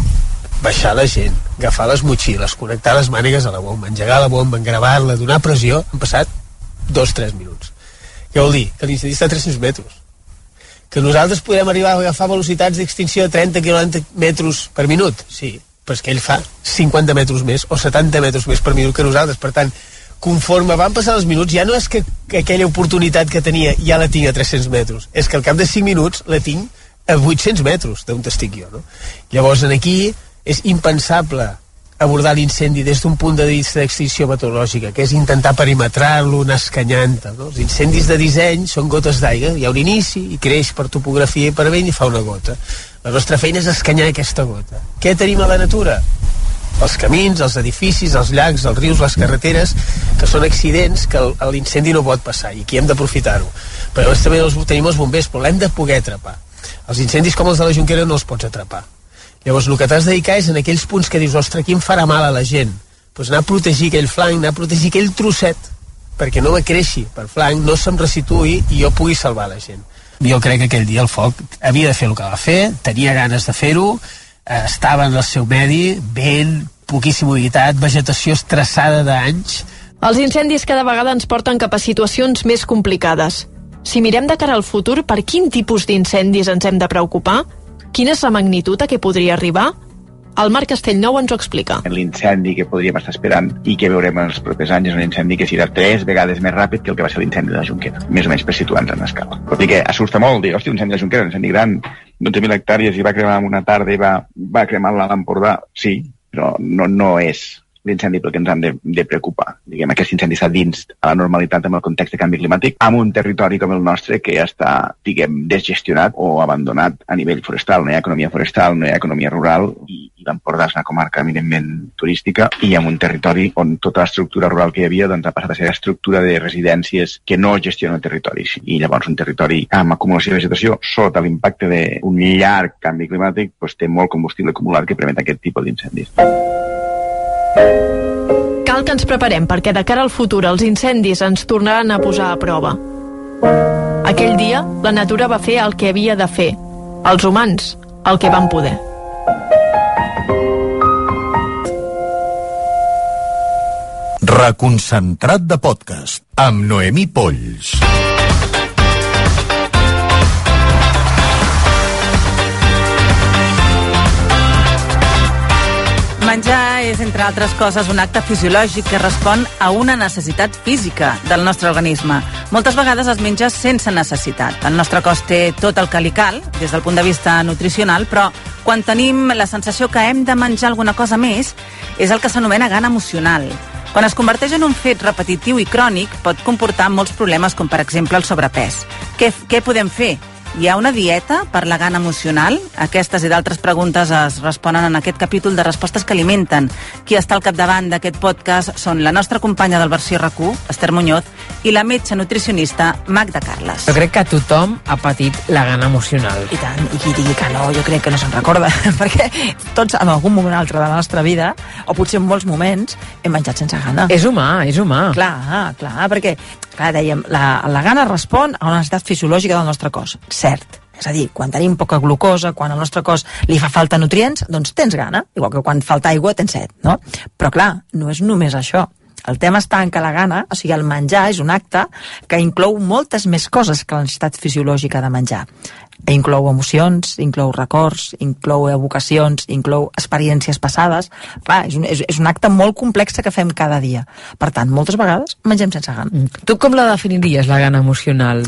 baixar la gent, agafar les motxilles, connectar les mànigues a la bomba, engegar la bomba, engravar-la, donar pressió, han passat dos, tres minuts. Què vol dir? Que l'incendi està a 300 metres. Que nosaltres podem arribar a agafar velocitats d'extinció de 30 km metres per minut? Sí, però és que ell fa 50 metres més o 70 metres més per minut que nosaltres. Per tant, conforme van passar els minuts, ja no és que, que aquella oportunitat que tenia ja la tinc a 300 metres, és que al cap de 5 minuts la tinc a 800 metres d'on estic jo. No? Llavors, en aquí és impensable abordar l'incendi des d'un punt de vista d'extinció meteorològica, que és intentar perimetrar-lo, anar escanyant. No? Els incendis de disseny són gotes d'aigua, hi ha un inici i creix per topografia i per vent i fa una gota. La nostra feina és escanyar aquesta gota. Què tenim a la natura? Els camins, els edificis, els llacs, els rius, les carreteres, que són accidents que l'incendi no pot passar i aquí hem d'aprofitar-ho. Però també els, tenim els bombers, però l'hem de poder atrapar. Els incendis com els de la Junquera no els pots atrapar. Llavors el que t'has de dedicar és en aquells punts que dius, ostres, aquí em farà mal a la gent, doncs anar a protegir aquell flanc, anar a protegir aquell trosset, perquè no me creixi per flanc, no se'm restituï i jo pugui salvar la gent. Jo crec que aquell dia el foc havia de fer el que va fer, tenia ganes de fer-ho, estava en el seu medi, vent, poquíssima humitat, vegetació estressada d'anys, Els incendis cada vegada ens porten cap a situacions més complicades. Si mirem de cara al futur, per quin tipus d'incendis ens hem de preocupar? Quina és la magnitud a què podria arribar? El Marc Castellnou ens ho explica. L'incendi que podríem estar esperant i que veurem en els propers anys és un incendi que serà tres vegades més ràpid que el que va ser l'incendi de la Junquera, més o menys per situar-nos en escala. Vol dir que assusta molt dir, hòstia, un incendi de la Junquera, un incendi gran, 12.000 hectàrees i va cremar en una tarda i va, va cremar l'Alt Empordà. Sí, però no, no és l'incendi pel que ens han de, de preocupar. Diguem, aquest incendi està dins a la normalitat amb el context de canvi climàtic, amb un territori com el nostre que ja està, diguem, desgestionat o abandonat a nivell forestal. No hi ha economia forestal, no hi ha economia rural i, i l'Empordà és una comarca eminentment turística i amb un territori on tota l'estructura rural que hi havia doncs, ha passat a ser estructura de residències que no gestiona el territori. I llavors un territori amb acumulació de vegetació sota l'impacte d'un llarg canvi climàtic doncs, té molt combustible acumulat que permet aquest tipus d'incendis. Cal que ens preparem perquè de cara al futur els incendis ens tornaran a posar a prova. Aquell dia, la natura va fer el que havia de fer. Els humans, el que van poder. Reconcentrat de podcast amb Noemí Polls. Menjar és, entre altres coses, un acte fisiològic que respon a una necessitat física del nostre organisme. Moltes vegades es menja sense necessitat. El nostre cos té tot el que li cal, des del punt de vista nutricional, però quan tenim la sensació que hem de menjar alguna cosa més, és el que s'anomena gana emocional. Quan es converteix en un fet repetitiu i crònic, pot comportar molts problemes, com per exemple el sobrepès. Què, què podem fer? Hi ha una dieta per la gana emocional? Aquestes i d'altres preguntes es responen en aquest capítol de Respostes que alimenten. Qui està al capdavant d'aquest podcast són la nostra companya del versió RAC1, Esther Muñoz, i la metge nutricionista Magda Carles. Jo crec que tothom ha patit la gana emocional. I tant, i qui digui que no, jo crec que no se'n recorda, perquè tots en algun moment altre de la nostra vida, o potser en molts moments, hem menjat sense gana. És humà, és humà. Clar, clar, perquè, clar, dèiem, la, la gana respon a una necessitat fisiològica del nostre cos, cert. És a dir, quan tenim poca glucosa, quan al nostre cos li fa falta nutrients, doncs tens gana, igual que quan falta aigua tens set, no? Però clar, no és només això. El tema està en que la gana, o sigui, el menjar és un acte que inclou moltes més coses que la necessitat fisiològica de menjar. Inclou emocions, inclou records, inclou evocacions, inclou experiències passades. Clar, és un, és, és un acte molt complex que fem cada dia. Per tant, moltes vegades mengem sense gana. Mm. Tu com la definiries, la gana emocional?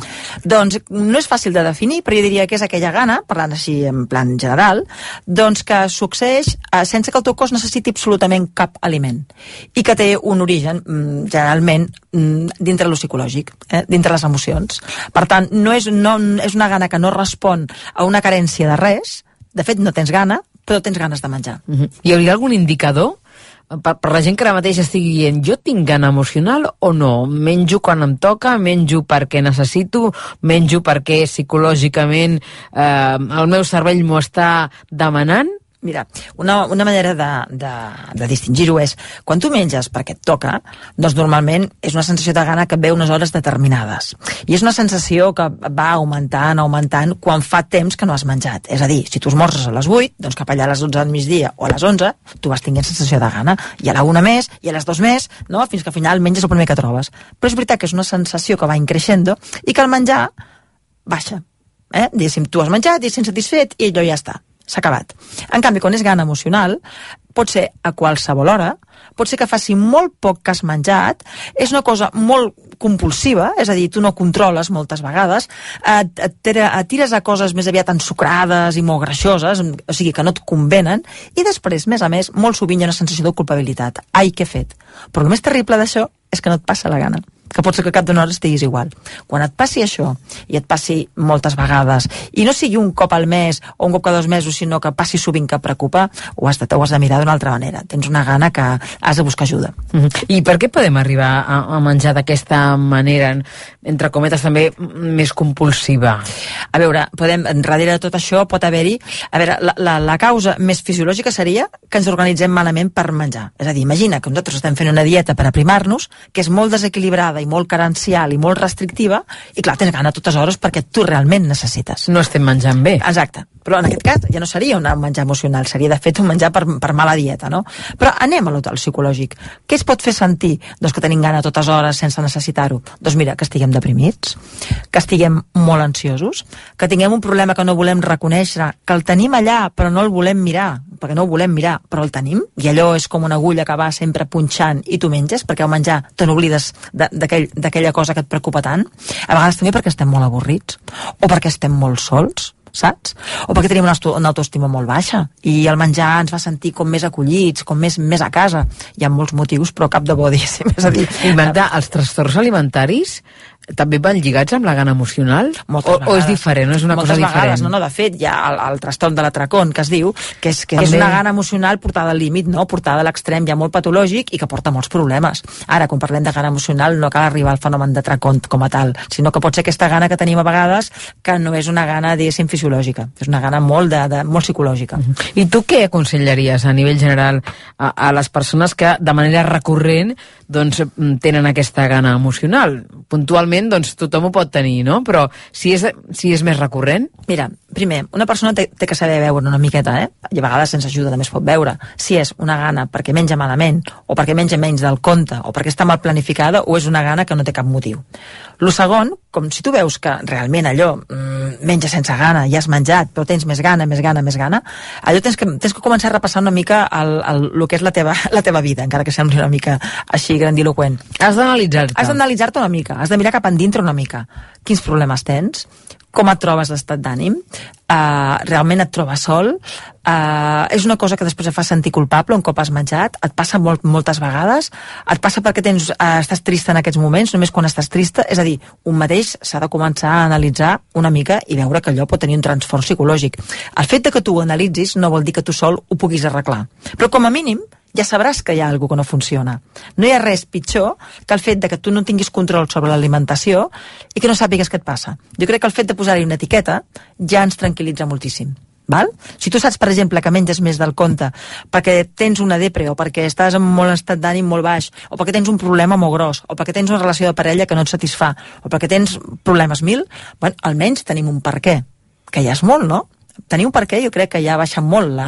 Doncs no és fàcil de definir, però jo diria que és aquella gana, parlant així en plan general, doncs que succeeix eh, sense que el teu cos necessiti absolutament cap aliment i que té un origen, mm, generalment, dintre lo psicològic, eh, dintre les emocions. Per tant, no és, no, és una gana que no respon a una carència de res, de fet no tens gana, però tens ganes de menjar. Uh -huh. Hi hauria algun indicador per, per la gent que ara mateix estigui dient jo tinc gana emocional o no? Menjo quan em toca, menjo perquè necessito, menjo perquè psicològicament eh, el meu cervell m'ho està demanant? Mira, una, una manera de, de, de distingir-ho és, quan tu menges perquè et toca, doncs normalment és una sensació de gana que et ve unes hores determinades. I és una sensació que va augmentant, augmentant, quan fa temps que no has menjat. És a dir, si tu esmorzes a les 8, doncs cap allà a les 12 del migdia o a les 11, tu vas tinguent sensació de gana. I a la una més, i a les dos més, no? fins que al final menges el primer que trobes. Però és veritat que és una sensació que va increixendo i que el menjar baixa. Eh? Diguéssim, tu has menjat i ets satisfet i allò ja està s'ha acabat. En canvi, quan és gana emocional, pot ser a qualsevol hora, pot ser que faci molt poc que has menjat, és una cosa molt compulsiva, és a dir, tu no controles moltes vegades, et, et, et tires a coses més aviat ensucrades i molt greixoses, o sigui, que no et convenen, i després, més a més, molt sovint hi ha una sensació de culpabilitat. Ai, què he fet? Però el més terrible d'això és que no et passa la gana que pot ser que cap d'una hora estiguis igual. Quan et passi això, i et passi moltes vegades, i no sigui un cop al mes o un cop cada dos mesos, sinó que passi sovint que preocupa, ho has de, ho has de mirar d'una altra manera. Tens una gana que has de buscar ajuda. Mm -hmm. I per què podem arribar a, a menjar d'aquesta manera, entre cometes també més compulsiva? A veure, podem, darrere de tot això pot haver-hi... A veure, la, la, la causa més fisiològica seria que ens organitzem malament per menjar. És a dir, imagina que nosaltres estem fent una dieta per aprimar-nos, que és molt desequilibrada i molt carencial i molt restrictiva, i clar, tens gana a totes hores perquè tu realment necessites. No estem menjant bé. Exacte. Però en aquest cas ja no seria un menjar emocional, seria de fet un menjar per, per mala dieta, no? Però anem a l'hotel psicològic. Què es pot fer sentir? Doncs que tenim gana a totes hores sense necessitar-ho. Doncs mira, que estiguem deprimits, que estiguem molt ansiosos, que tinguem un problema que no volem reconèixer, que el tenim allà però no el volem mirar, perquè no ho volem mirar, però el tenim, i allò és com una agulla que va sempre punxant i tu menges, perquè al menjar te n'oblides d'aquella aquell, cosa que et preocupa tant. A vegades també perquè estem molt avorrits, o perquè estem molt sols, saps? O perquè tenim una, una autoestima molt baixa i el menjar ens fa sentir com més acollits, com més, més a casa. Hi ha molts motius, però cap de bo, diguéssim. És a dir, I Magda, els trastorns alimentaris també van lligats amb la gana emocional? Moltes o, o és diferent, no és una Moltes cosa vegades, diferent? no, no, de fet, hi ha el, el trastorn de l'atracón, que es diu, que és, que és També. una gana emocional portada al límit, no? portada a l'extrem, ja molt patològic i que porta molts problemes. Ara, quan parlem de gana emocional, no cal arribar al fenomen d'atracón com a tal, sinó que pot ser aquesta gana que tenim a vegades que no és una gana, diguéssim, fisiològica, és una gana molt, de, de, molt psicològica. I tu què aconsellaries a nivell general a, a les persones que de manera recurrent doncs, mm, tenen aquesta gana emocional? Puntualment, doncs, tothom ho pot tenir, no? Però si és, si és més recurrent... Mira, primer, una persona té, té que saber veure una miqueta, eh? I a vegades sense ajuda també es pot veure si és una gana perquè menja malament, o perquè menja menys del compte, o perquè està mal planificada, o és una gana que no té cap motiu. Lo segon, com si tu veus que realment allò mm, menja sense gana, ja has menjat, però tens més gana, més gana, més gana, allò tens que, tens que començar a repassar una mica el, el, el que és la teva, la teva vida, encara que sembli una mica així grandiloquent. Has d'analitzar-te. Has d'analitzar-te una mica, has de mirar cap endintre una mica. Quins problemes tens? Com et trobes d'estat d'ànim? Uh, realment et trobes sol? Uh, és una cosa que després et fa sentir culpable un cop has menjat? Et passa molt, moltes vegades? Et passa perquè tens, uh, estàs trista en aquests moments, només quan estàs trista? És a dir, un mateix s'ha de començar a analitzar una mica i veure que allò pot tenir un transform psicològic. El fet de que tu ho analitzis no vol dir que tu sol ho puguis arreglar. Però com a mínim ja sabràs que hi ha alguna que no funciona. No hi ha res pitjor que el fet de que tu no tinguis control sobre l'alimentació i que no sàpigues què et passa. Jo crec que el fet de posar-hi una etiqueta ja ens tranquil·litza moltíssim. Val? Si tu saps, per exemple, que menges més del compte perquè tens una depre o perquè estàs en molt estat d'ànim molt baix o perquè tens un problema molt gros o perquè tens una relació de parella que no et satisfà o perquè tens problemes mil, bueno, almenys tenim un per què, que ja és molt, no? Tenir un per què jo crec que ja baixa molt la,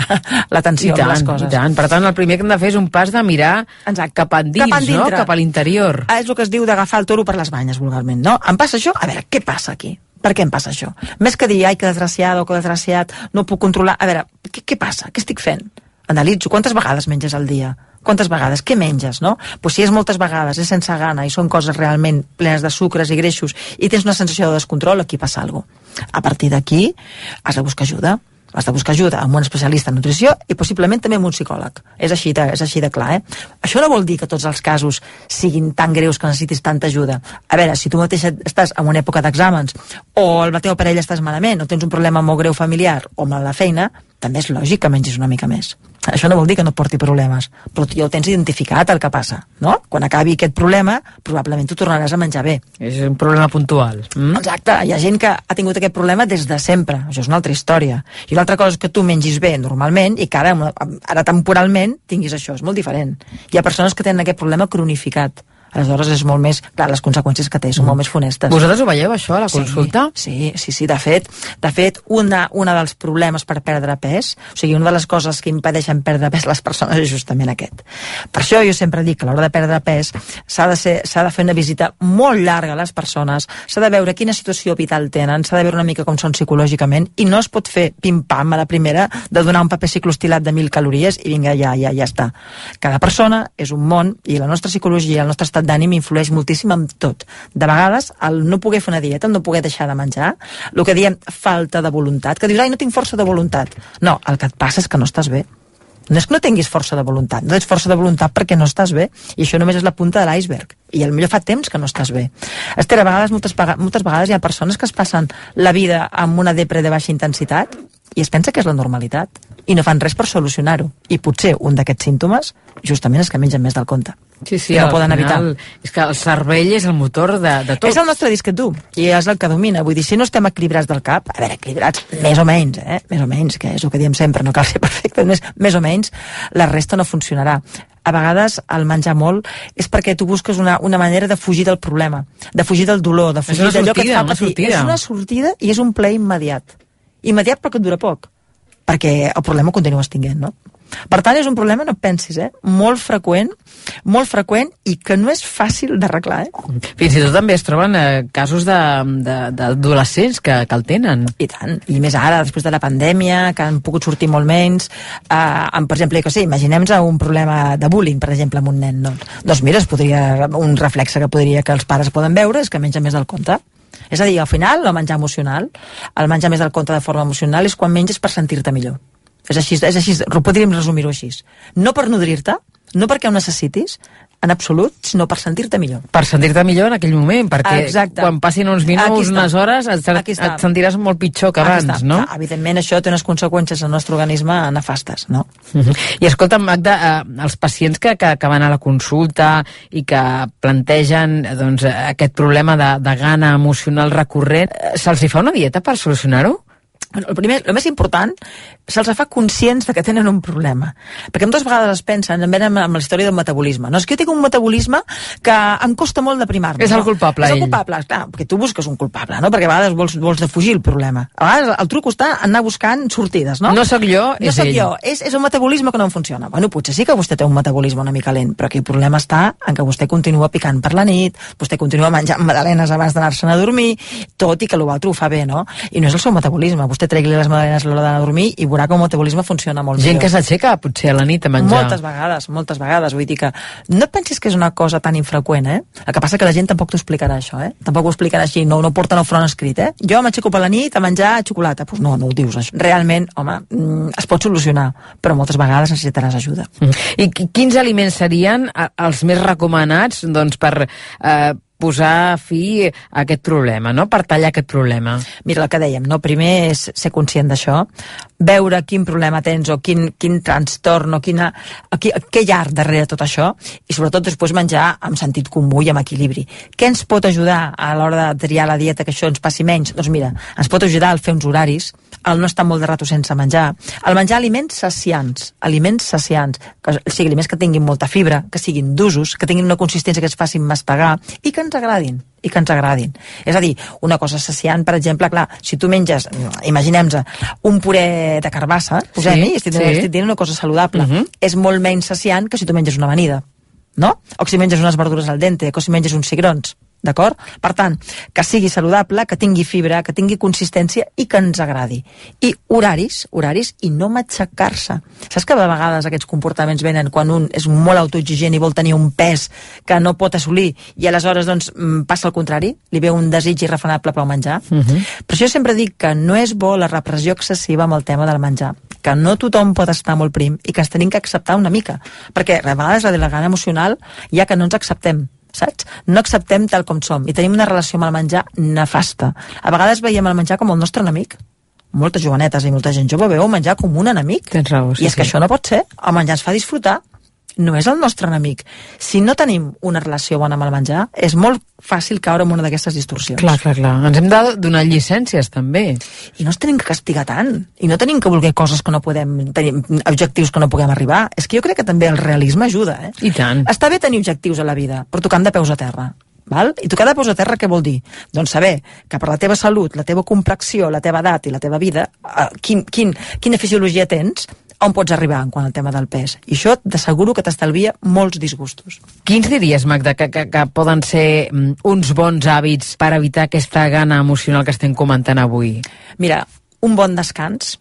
la tensió tant, de les coses. I tant. Per tant, el primer que hem de fer és un pas de mirar Exacte. cap endins, Cap no? cap a l'interior. Ah, és el que es diu d'agafar el toro per les banyes, vulgarment, no? Em passa això? A veure, què passa aquí? Per què em passa això? Més que dir, ai, que desgraciat o que desgraciat, no puc controlar. A veure, què, què passa? Què estic fent? Analitzo. Quantes vegades menges al dia? Quantes vegades? Què menges, no? Pues si és moltes vegades, és sense gana i són coses realment plenes de sucres i greixos i tens una sensació de descontrol, aquí passa alguna cosa. A partir d'aquí has de buscar ajuda has de buscar ajuda amb un especialista en nutrició i possiblement també amb un psicòleg. És així de, és així de clar, eh? Això no vol dir que tots els casos siguin tan greus que necessitis tanta ajuda. A veure, si tu mateix estàs en una època d'exàmens o el teva parella estàs malament o tens un problema molt greu familiar o mal a la feina, també és lògic que mengis una mica més. Això no vol dir que no et porti problemes, però tu ja ho tens identificat el que passa, no? Quan acabi aquest problema, probablement tu tornaràs a menjar bé. És un problema puntual. Mm? Exacte, hi ha gent que ha tingut aquest problema des de sempre, això és una altra història. I una altra cosa és que tu mengis bé normalment i que ara, ara temporalment tinguis això, és molt diferent. Hi ha persones que tenen aquest problema cronificat aleshores és molt més, clar, les conseqüències que té són molt més funestes. Vosaltres ho veieu, això, a la consulta? Sí, sí, sí, de fet, de fet, una, una dels problemes per perdre pes, o sigui, una de les coses que impedeixen perdre pes les persones és justament aquest. Per això jo sempre dic que a l'hora de perdre pes s'ha de, ser, s'ha de fer una visita molt llarga a les persones, s'ha de veure quina situació vital tenen, s'ha de veure una mica com són psicològicament, i no es pot fer pim-pam a la primera de donar un paper ciclostilat de mil calories i vinga, ja, ja, ja està. Cada persona és un món i la nostra psicologia, el nostre estat d'ànim influeix moltíssim en tot. De vegades, el no poder fer una dieta, el no poder deixar de menjar, el que diem falta de voluntat, que dius, ai, no tinc força de voluntat. No, el que et passa és que no estàs bé. No és que no tinguis força de voluntat, no tens força de voluntat perquè no estàs bé, i això només és la punta de l'iceberg. I al millor fa temps que no estàs bé. Esther, a vegades, moltes, moltes vegades hi ha persones que es passen la vida amb una depre de baixa intensitat i es pensa que és la normalitat i no fan res per solucionar-ho. I potser un d'aquests símptomes justament és que mengen més del compte. Sí, sí, no poden evitar. final, És que el cervell és el motor de, de tot. És el nostre disc dur i és el que domina. Vull dir, si no estem equilibrats del cap, a veure, equilibrats més o menys, eh? més o menys, que és el que diem sempre, no cal ser perfecte, més, més o menys, la resta no funcionarà. A vegades el menjar molt és perquè tu busques una, una manera de fugir del problema, de fugir del dolor, de fugir d'allò que et fa una patir. És una sortida i és un ple immediat. Immediat però que et dura poc, perquè el problema ho continues tinguent, no? Per tant, és un problema, no et pensis, eh? Molt freqüent, molt freqüent i que no és fàcil d'arreglar, eh? Fins i tot també es troben eh, casos de- de- d'adolescents que, que el tenen. I tant, i més ara, després de la pandèmia, que han pogut sortir molt menys, eh, amb, per exemple, que sé, imaginem un problema de bullying, per exemple, amb un nen, no? doncs mira, es podria, un reflexe que podria que els pares poden veure és que menja més del compte. És a dir, al final, el menjar emocional, el menjar més del compte de forma emocional és quan menges per sentir-te millor. És així, és així, podríem resumir-ho així. No per nodrir-te, no perquè ho necessitis, en absolut, sinó per sentir-te millor. Per sentir-te millor en aquell moment, perquè Exacte. quan passin uns minuts, unes hores, et, et sentiràs molt pitjor que Aquí abans, no? Clar, evidentment, això té unes conseqüències al nostre organisme nefastes, no? Mhm. I escolta, Magda, eh, els pacients que, que, que van a la consulta i que plantegen doncs, aquest problema de, de gana emocional recurrent, eh, se'ls hi fa una dieta per solucionar-ho? El, primer, el més important, se'ls fa conscients de que tenen un problema. Perquè moltes vegades es pensen, també amb, amb la història del metabolisme. No, és que jo tinc un metabolisme que em costa molt deprimar-me. És el no? culpable, És el ell. culpable, clar, perquè tu busques un culpable, no? Perquè a vegades vols, vols defugir el problema. A vegades el truc està anar buscant sortides, no? No sóc jo, no és sóc ell. jo, és, és un metabolisme que no em funciona. Bueno, potser sí que vostè té un metabolisme una mica lent, però aquí el problema està en que vostè continua picant per la nit, vostè continua menjant magdalenes abans d'anar-se'n a dormir, tot i que l'altre ho fa bé, no? I no és el seu metabolisme. Vostè tregui les magdalenes a l'hora d'anar a dormir i veurà que el metabolisme funciona molt Gent millor. que s'aixeca potser a la nit a menjar. Moltes vegades, moltes vegades. Vull dir que no pensis que és una cosa tan infreqüent, eh? El que passa que la gent tampoc t'ho explicarà, això, eh? Tampoc ho explicarà així, no, no porten al front escrit, eh? Jo m'aixeco per la nit a menjar xocolata. Doncs pues no, no ho dius, això. Realment, home, mm, es pot solucionar, però moltes vegades necessitaràs ajuda. Mm. I qui- quins aliments serien els més recomanats doncs, per eh, posar fi a aquest problema, no? per tallar aquest problema? Mira, el que dèiem, no? primer és ser conscient d'això, veure quin problema tens o quin, quin trastorn o quina, qui, què hi ha darrere tot això i sobretot després menjar amb sentit comú i amb equilibri. Què ens pot ajudar a l'hora de triar la dieta que això ens passi menys? Doncs mira, ens pot ajudar al fer uns horaris, al no estar molt de rato sense menjar, al menjar aliments saciants, aliments saciants, que, o sigui, aliments que tinguin molta fibra, que siguin d'usos, que tinguin una consistència que ens facin mastegar i que ens agradin i que ens agradin. És a dir, una cosa saciant, per exemple, clar, si tu menges, imaginem un puré de carbassa, posem-hi, Sí, estic, sí. estic dient una cosa saludable, Mhm. uh -huh. és molt menys saciant que si tu menges una amanida, no? O que si menges unes verdures al dente, o si menges uns cigrons, d'acord? Per tant, que sigui saludable, que tingui fibra, que tingui consistència i que ens agradi. I horaris, horaris i no matxacar-se. Saps que a vegades aquests comportaments venen quan un és molt autoexigent i vol tenir un pes que no pot assolir i aleshores doncs mm, passa el contrari, li ve un desig irrefrenable pel menjar. Mhm. Per això sempre dic que no és bo la repressió excessiva amb el tema del menjar, que no tothom pot estar molt prim i que ens tenim que acceptar una mica, perquè a vegades la de la gana emocional ja que no ens acceptem, saps? No acceptem tal com som i tenim una relació amb el menjar nefasta. A vegades veiem el menjar com el nostre enemic. Moltes jovenetes i molta gent jove veu menjar com un enemic. Tens raó, sí, I és que sí. això no pot ser. El menjar ens fa disfrutar. No és el nostre enemic. Si no tenim una relació bona amb el menjar, és molt fàcil caure en una d'aquestes distorsions. Clar, clar, clar. Ens hem de donar llicències, també. I no ens tenim que castigar tant. I no tenim que voler coses que no podem tenir, objectius que no puguem arribar. És que jo crec que també el realisme ajuda, eh? I tant. Està bé tenir objectius a la vida, però tocant de peus a terra. Val? I tocar de peus a terra què vol dir? Doncs saber que per la teva salut, la teva complexió, la teva edat i la teva vida, eh, quin, quin, quina fisiologia tens, on pots arribar en quant al tema del pes. I això t'asseguro que t'estalvia molts disgustos. Quins diries, Magda, que, que, que poden ser mm, uns bons hàbits per evitar aquesta gana emocional que estem comentant avui? Mira, un bon descans,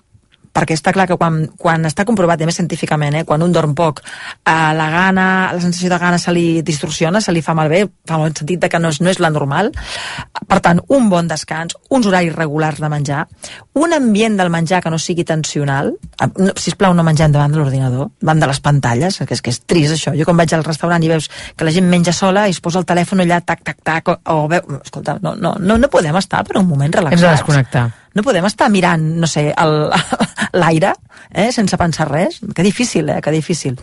perquè està clar que quan, quan està comprovat, i a més científicament, eh, quan un dorm poc, eh, la gana, la sensació de gana se li distorsiona, se li fa malbé, fa molt sentit de que no és, no és la normal. Per tant, un bon descans, uns horaris regulars de menjar, un ambient del menjar que no sigui tensional, eh, no, sisplau, no mengem davant de l'ordinador, davant de les pantalles, que és, que és trist això. Jo quan vaig al restaurant i veus que la gent menja sola i es posa el telèfon allà, tac, tac, tac, o, o veu... Escolta, no, no, no, no podem estar per un moment Hem de relaxats. desconnectar. No podem estar mirant, no sé, l'aire, eh, sense pensar res. Que difícil, eh, que difícil.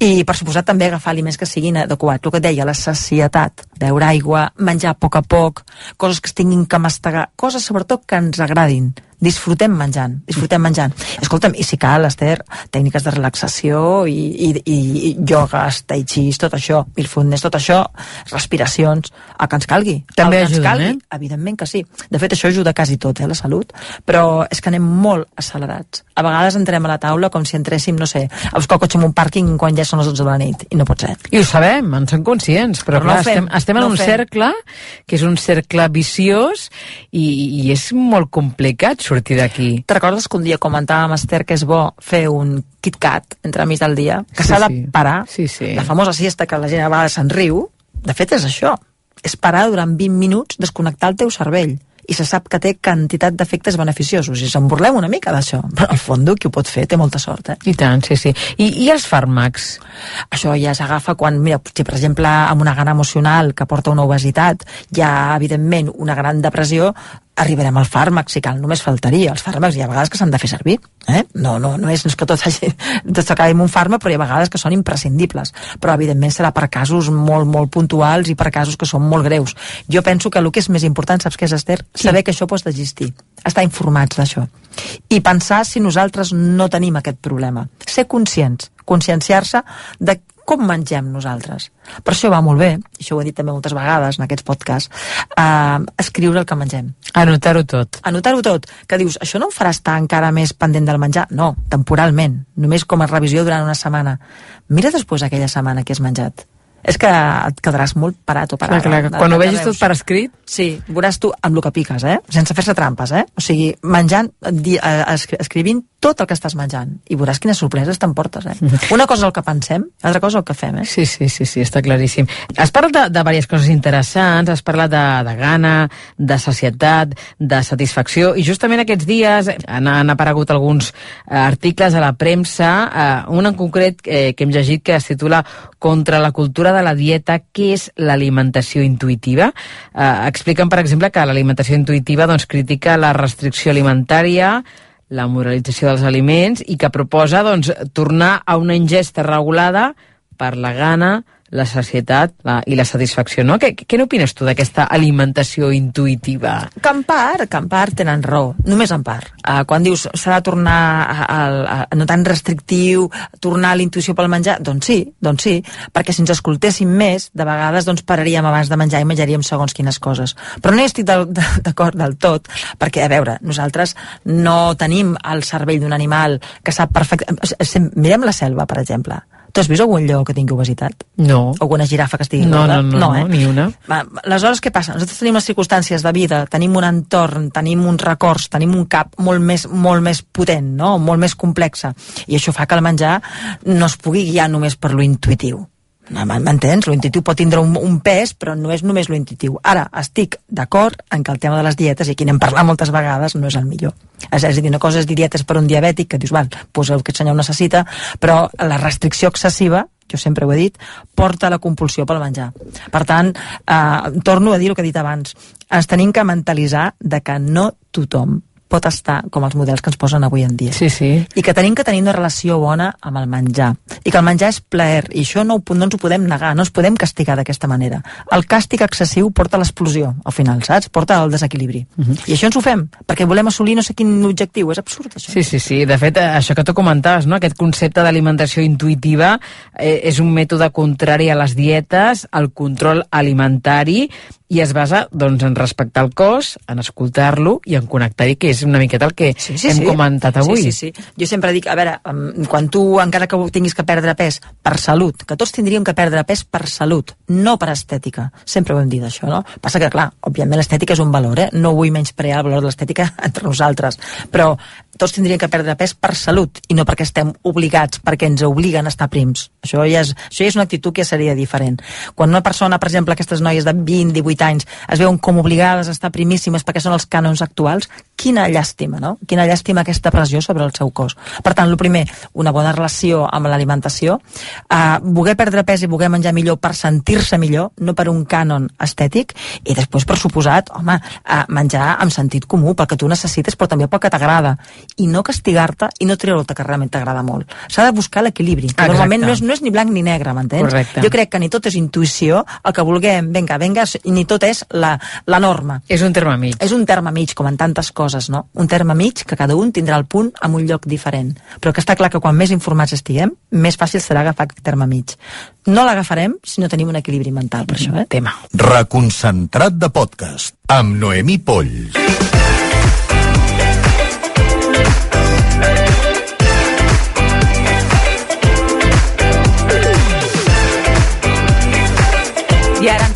I, per suposat, també agafar aliments que siguin adequats. El que et deia, la sacietat, beure aigua, menjar a poc a poc, coses que es tinguin que mastegar, coses sobretot que ens agradin. Disfrutem menjant, disfrutem menjant. Escolta'm, i si cal, Esther, tècniques de relaxació i, i, i, i iogues, tai chi, tot això, mindfulness, tot això, respiracions, el que ens calgui. També el que ens ajuden, calgui, eh? Evidentment que sí. De fet, això ajuda quasi tot, eh, la salut. Però és que anem molt accelerats. A vegades entrem a la taula com si entréssim, no sé, a buscar el cotxe en un pàrquing quan ja són les 12 de la nit. I no pot ser. I ho sabem, en som conscients, però, Però no clar, ho fem, estem, estem en no ho un fem. cercle que és un cercle viciós i, i és molt complicat sortir d'aquí. Te recordes que un dia comentàvem, Esther, que és bo fer un KitKat entre mig del dia, que Sí, s'ha de sí. parar, Sí, sí. la famosa siesta que la gent a vegades se'n riu, de fet és això, és parar durant 20 minuts, desconnectar el teu cervell i se sap que té quantitat d'efectes beneficiosos i se'n burlem una mica d'això però al fons qui ho pot fer té molta sort eh? I tant, sí, sí. I, i els fàrmacs? Això ja s'agafa quan, mira, si per exemple amb una gana emocional que porta una obesitat hi ha evidentment una gran depressió arribarem al fàrmac, si cal, només faltaria. Els fàrmacs hi ha vegades que s'han de fer servir. Eh? No, no, no és, no és que tot, hagi, tot s'acabi amb un fàrmac, però hi ha vegades que són imprescindibles. Però, evidentment, serà per casos molt, molt puntuals i per casos que són molt greus. Jo penso que el que és més important, saps què és, Esther? Saber que això pot existir. Estar informats d'això. I pensar si nosaltres no tenim aquest problema. Ser conscients, conscienciar-se de com mengem nosaltres. Per això va molt bé, i això ho he dit també moltes vegades en aquests podcasts, eh, escriure el que mengem. Anotar-ho tot. Anotar-ho tot, que dius, això no em farà estar encara més pendent del menjar? No, temporalment, només com a revisió durant una setmana. Mira després aquella setmana que has menjat. És que et quedaràs molt parat o parada. Clar, clar, quan ho vegis veus. tot per escrit... Sí, veuràs tu amb el que piques, eh? Sense fer-se trampes, eh? O sigui, menjant, di, eh, escri- escrivint tot el que estàs menjant. I veuràs quines sorpreses t'emportes, eh? Una cosa és el que pensem, l'altra cosa és el que fem, eh? Sí, sí, sí, sí, està claríssim. Has parlat de, de diverses coses interessants, has parlat de, de gana, de societat, de satisfacció, i justament aquests dies han, han aparegut alguns eh, articles a la premsa, eh, un en concret eh, que hem llegit que es titula Contra la cultura de la dieta, què és l'alimentació intuïtiva? Eh, expliquen, per exemple, que l'alimentació intuïtiva doncs, critica la restricció alimentària, la moralització dels aliments i que proposa doncs, tornar a una ingesta regulada per la gana, la sacietat la, i la satisfacció. No? Què, què n'opines tu d'aquesta alimentació intuïtiva? Que en part, que en part tenen raó, només en part. Uh, quan dius s'ha de tornar a, a, a, no tan restrictiu, tornar a la intuïció pel menjar, doncs sí, doncs sí, perquè si ens escoltéssim més, de vegades doncs pararíem abans de menjar i menjaríem segons quines coses. Però no hi estic d'acord del tot, perquè, a veure, nosaltres no tenim el cervell d'un animal que sap perfecte... Mirem la selva, per exemple. Tu has vist algun lleó que tingui obesitat? No. Alguna girafa que estigui No, gorda? no, no, no, eh? ni una. Va, aleshores, què passa? Nosaltres tenim les circumstàncies de vida, tenim un entorn, tenim uns records, tenim un cap molt més, molt més potent, no? molt més complexa. I això fa que el menjar no es pugui guiar només per lo intuïtiu. M'entens? Lo intuïtiu pot tindre un, un pes, però no és només lo. Ara, estic d'acord en que el tema de les dietes, i aquí n'hem parlat moltes vegades, no és el millor. És, és a dir, una cosa és dir dietes per un diabètic, que dius, val, pues el que el senyor necessita, però la restricció excessiva jo sempre ho he dit, porta la compulsió pel menjar. Per tant, eh, torno a dir el que he dit abans, ens tenim que mentalitzar de que no tothom pot estar com els models que ens posen avui en dia. Sí, sí. I que tenim que tenir una relació bona amb el menjar. I que el menjar és plaer, i això no, ho- no ens ho podem negar, no ens podem castigar d'aquesta manera. El càstig excessiu porta a l'explosió, al final, saps? Porta al desequilibri. I això ens ho fem, perquè volem assolir no sé quin objectiu. És absurd, això. Sí, sí, sí. De fet, eh, això que tu comentaves, no? aquest concepte d'alimentació intuïtiva eh, és un mètode contrari a les dietes, al control alimentari, i es basa doncs, en respectar el cos, en escoltar-lo i en connectar-hi, que és una miqueta el que sí, sí, hem sí. comentat avui. Sí, sí, sí. Jo sempre dic, a veure, quan tu, encara que tinguis que perdre pes per salut, que tots tindríem que perdre pes per salut, no per estètica. Sempre ho hem dit, això, no? Passa que, clar, òbviament l'estètica és un valor, eh? No vull menysprear el valor de l'estètica entre nosaltres, però tots tindrien que perdre pes per salut i no perquè estem obligats, perquè ens obliguen a estar prims. Això ja és, això ja és una actitud que ja seria diferent. Quan una persona, per exemple, aquestes noies de 20, 18 anys, es veuen com obligades a estar primíssimes perquè són els cànons actuals, quina llàstima, no? Quina llàstima aquesta pressió sobre el seu cos. Per tant, el primer, una bona relació amb l'alimentació, uh, voler perdre pes i voler menjar millor per sentir-se millor, no per un cànon estètic, i després, per suposat, home, uh, menjar amb sentit comú, pel que tu necessites, però també pel que t'agrada, i no castigar-te i no treure el que realment t'agrada molt. S'ha de buscar l'equilibri, que Exacte. normalment no és, no és ni blanc ni negre, m'entens? Correcte. Jo crec que ni tot és intuïció, el que vulguem, venga, venga, ni tot és la, la norma. És un terme mig. És un terme mig, com en tantes coses, no? Un terme mig que cada un tindrà el punt en un lloc diferent. Però que està clar que quan més informats estiguem, més fàcil serà agafar aquest terme mig. No l'agafarem si no tenim un equilibri mental, per això, eh? Tema. Reconcentrat de podcast amb Noemí Polls.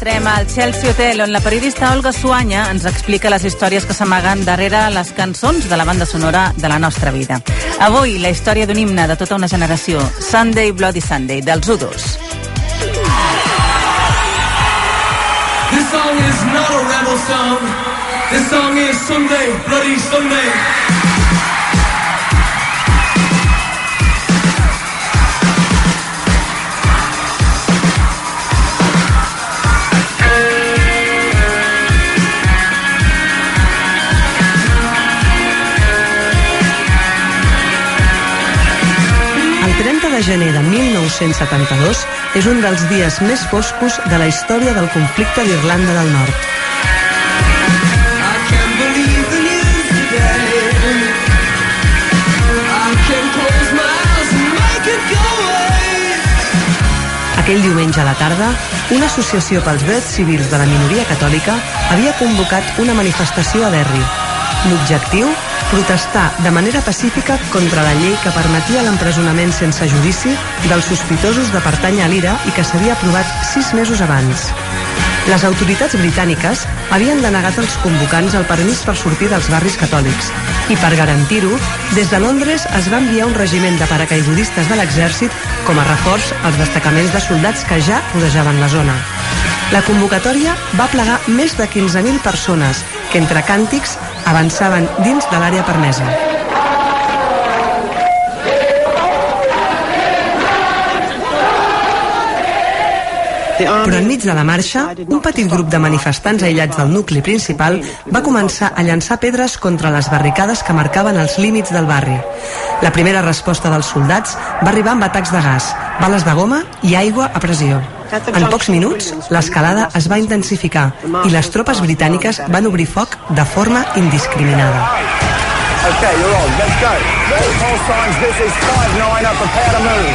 Entrem al Chelsea Hotel, on la periodista Olga Suanya ens explica les històries que s'amaguen darrere les cançons de la banda sonora de la nostra vida. Avui, la història d'un himne de tota una generació, Sunday Bloody Sunday, dels U2. This song is not a rebel song. This song is Sunday, Bloody Sunday. Gener de 1972 és un dels dies més foscos de la història del conflicte d'Irlanda del Nord. Aquell diumenge a la tarda, una associació pels drets civils de la minoria catòlica havia convocat una manifestació a Derry. L'objectiu? Protestar de manera pacífica contra la llei que permetia l'empresonament sense judici dels sospitosos de pertànyer a l'IRA i que s'havia aprovat sis mesos abans. Les autoritats britàniques havien denegat als convocants el permís per sortir dels barris catòlics i per garantir-ho, des de Londres es va enviar un regiment de paracaigudistes de l'exèrcit com a reforç als destacaments de soldats que ja rodejaven la zona. La convocatòria va plegar més de 15.000 persones que entre càntics avançaven dins de l'àrea permesa. Però enmig de la marxa, un petit grup de manifestants aïllats del nucli principal va començar a llançar pedres contra les barricades que marcaven els límits del barri. La primera resposta dels soldats va arribar amb atacs de gas, bales de goma i aigua a pressió. En pocs minuts, l'escalada es va intensificar i les tropes britàniques van obrir foc de forma indiscriminada. Okay, you're on. Let's go. All signs, this is 5-9 up, prepare to move.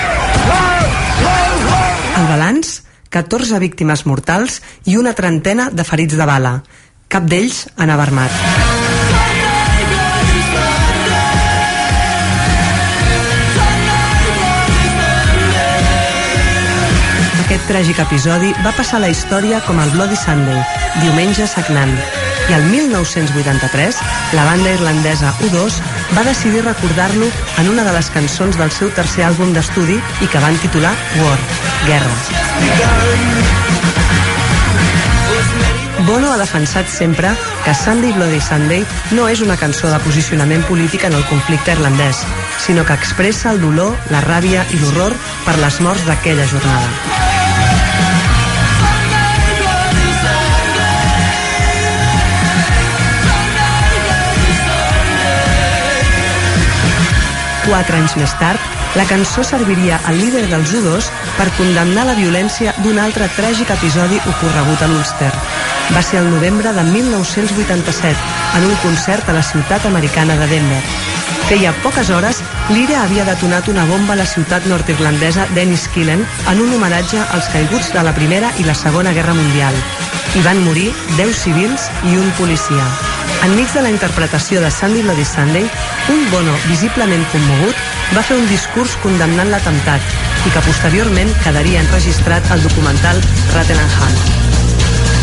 Move! Move! Move! El balanç, 14 víctimes mortals i una trentena de ferits de bala. Cap d'ells anava armat. Tràgic episodi va passar a la història com el Bloody Sunday, diumenge sagnant. I el 1983, la banda irlandesa U2 va decidir recordar-lo en una de les cançons del seu tercer àlbum d'estudi i que van titular War, Guerra. Bono ha defensat sempre que Sunday Bloody Sunday no és una cançó de posicionament polític en el conflicte irlandès, sinó que expressa el dolor, la ràbia i l'horror per les morts d'aquella jornada. Quatre anys més tard, la cançó serviria al líder dels U2 per condemnar la violència d'un altre tràgic episodi ocorregut a l'Ulster. Va ser el novembre de 1987, en un concert a la ciutat americana de Denver. Feia poques hores, l'IRA havia detonat una bomba a la ciutat nord-irlandesa d'Enniskillen en un homenatge als caiguts de la Primera i la Segona Guerra Mundial. Hi van morir 10 civils i un policia. Enmig de la interpretació de Sandy Bloody Sunday, un Bono visiblement commogut va fer un discurs condemnant l'atemptat i que posteriorment quedaria enregistrat al documental Rattle and Hunt.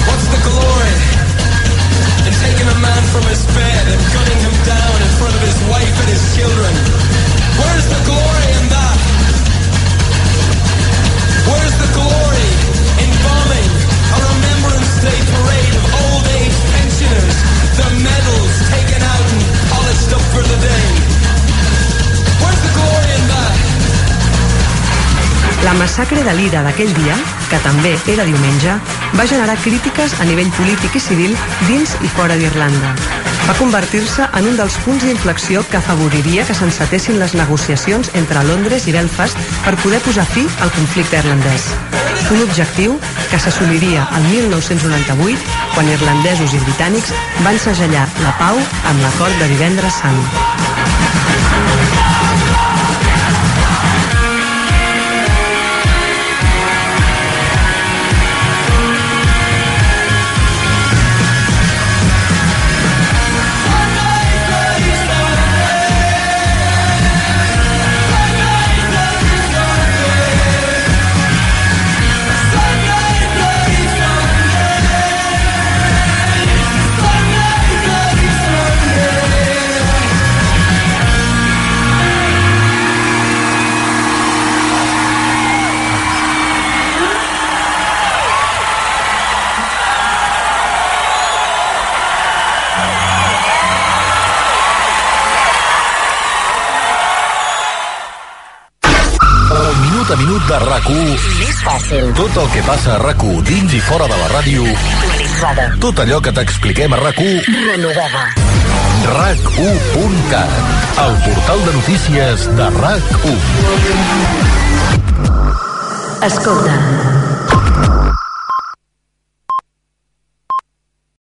What's the glory in taking a man from his bed and gunning him down in front of his wife and his children? Massacre de l'Ira d'aquell dia, que també era diumenge, va generar crítiques a nivell polític i civil dins i fora d'Irlanda. Va convertir-se en un dels punts d'inflexió que afavoriria que s'encetessin les negociacions entre Londres i Belfast per poder posar fi al conflicte irlandès. Un objectiu que s'assoliria el 1998 quan irlandesos i britànics van segellar la pau amb l'acord de divendres sant. De rac Més fàcil. Tot el que passa a rac dins i fora de la ràdio. Actualitzada. Tot allò que t'expliquem a rac Renovada. RAC1.cat El portal de notícies de RAC1 Escolta.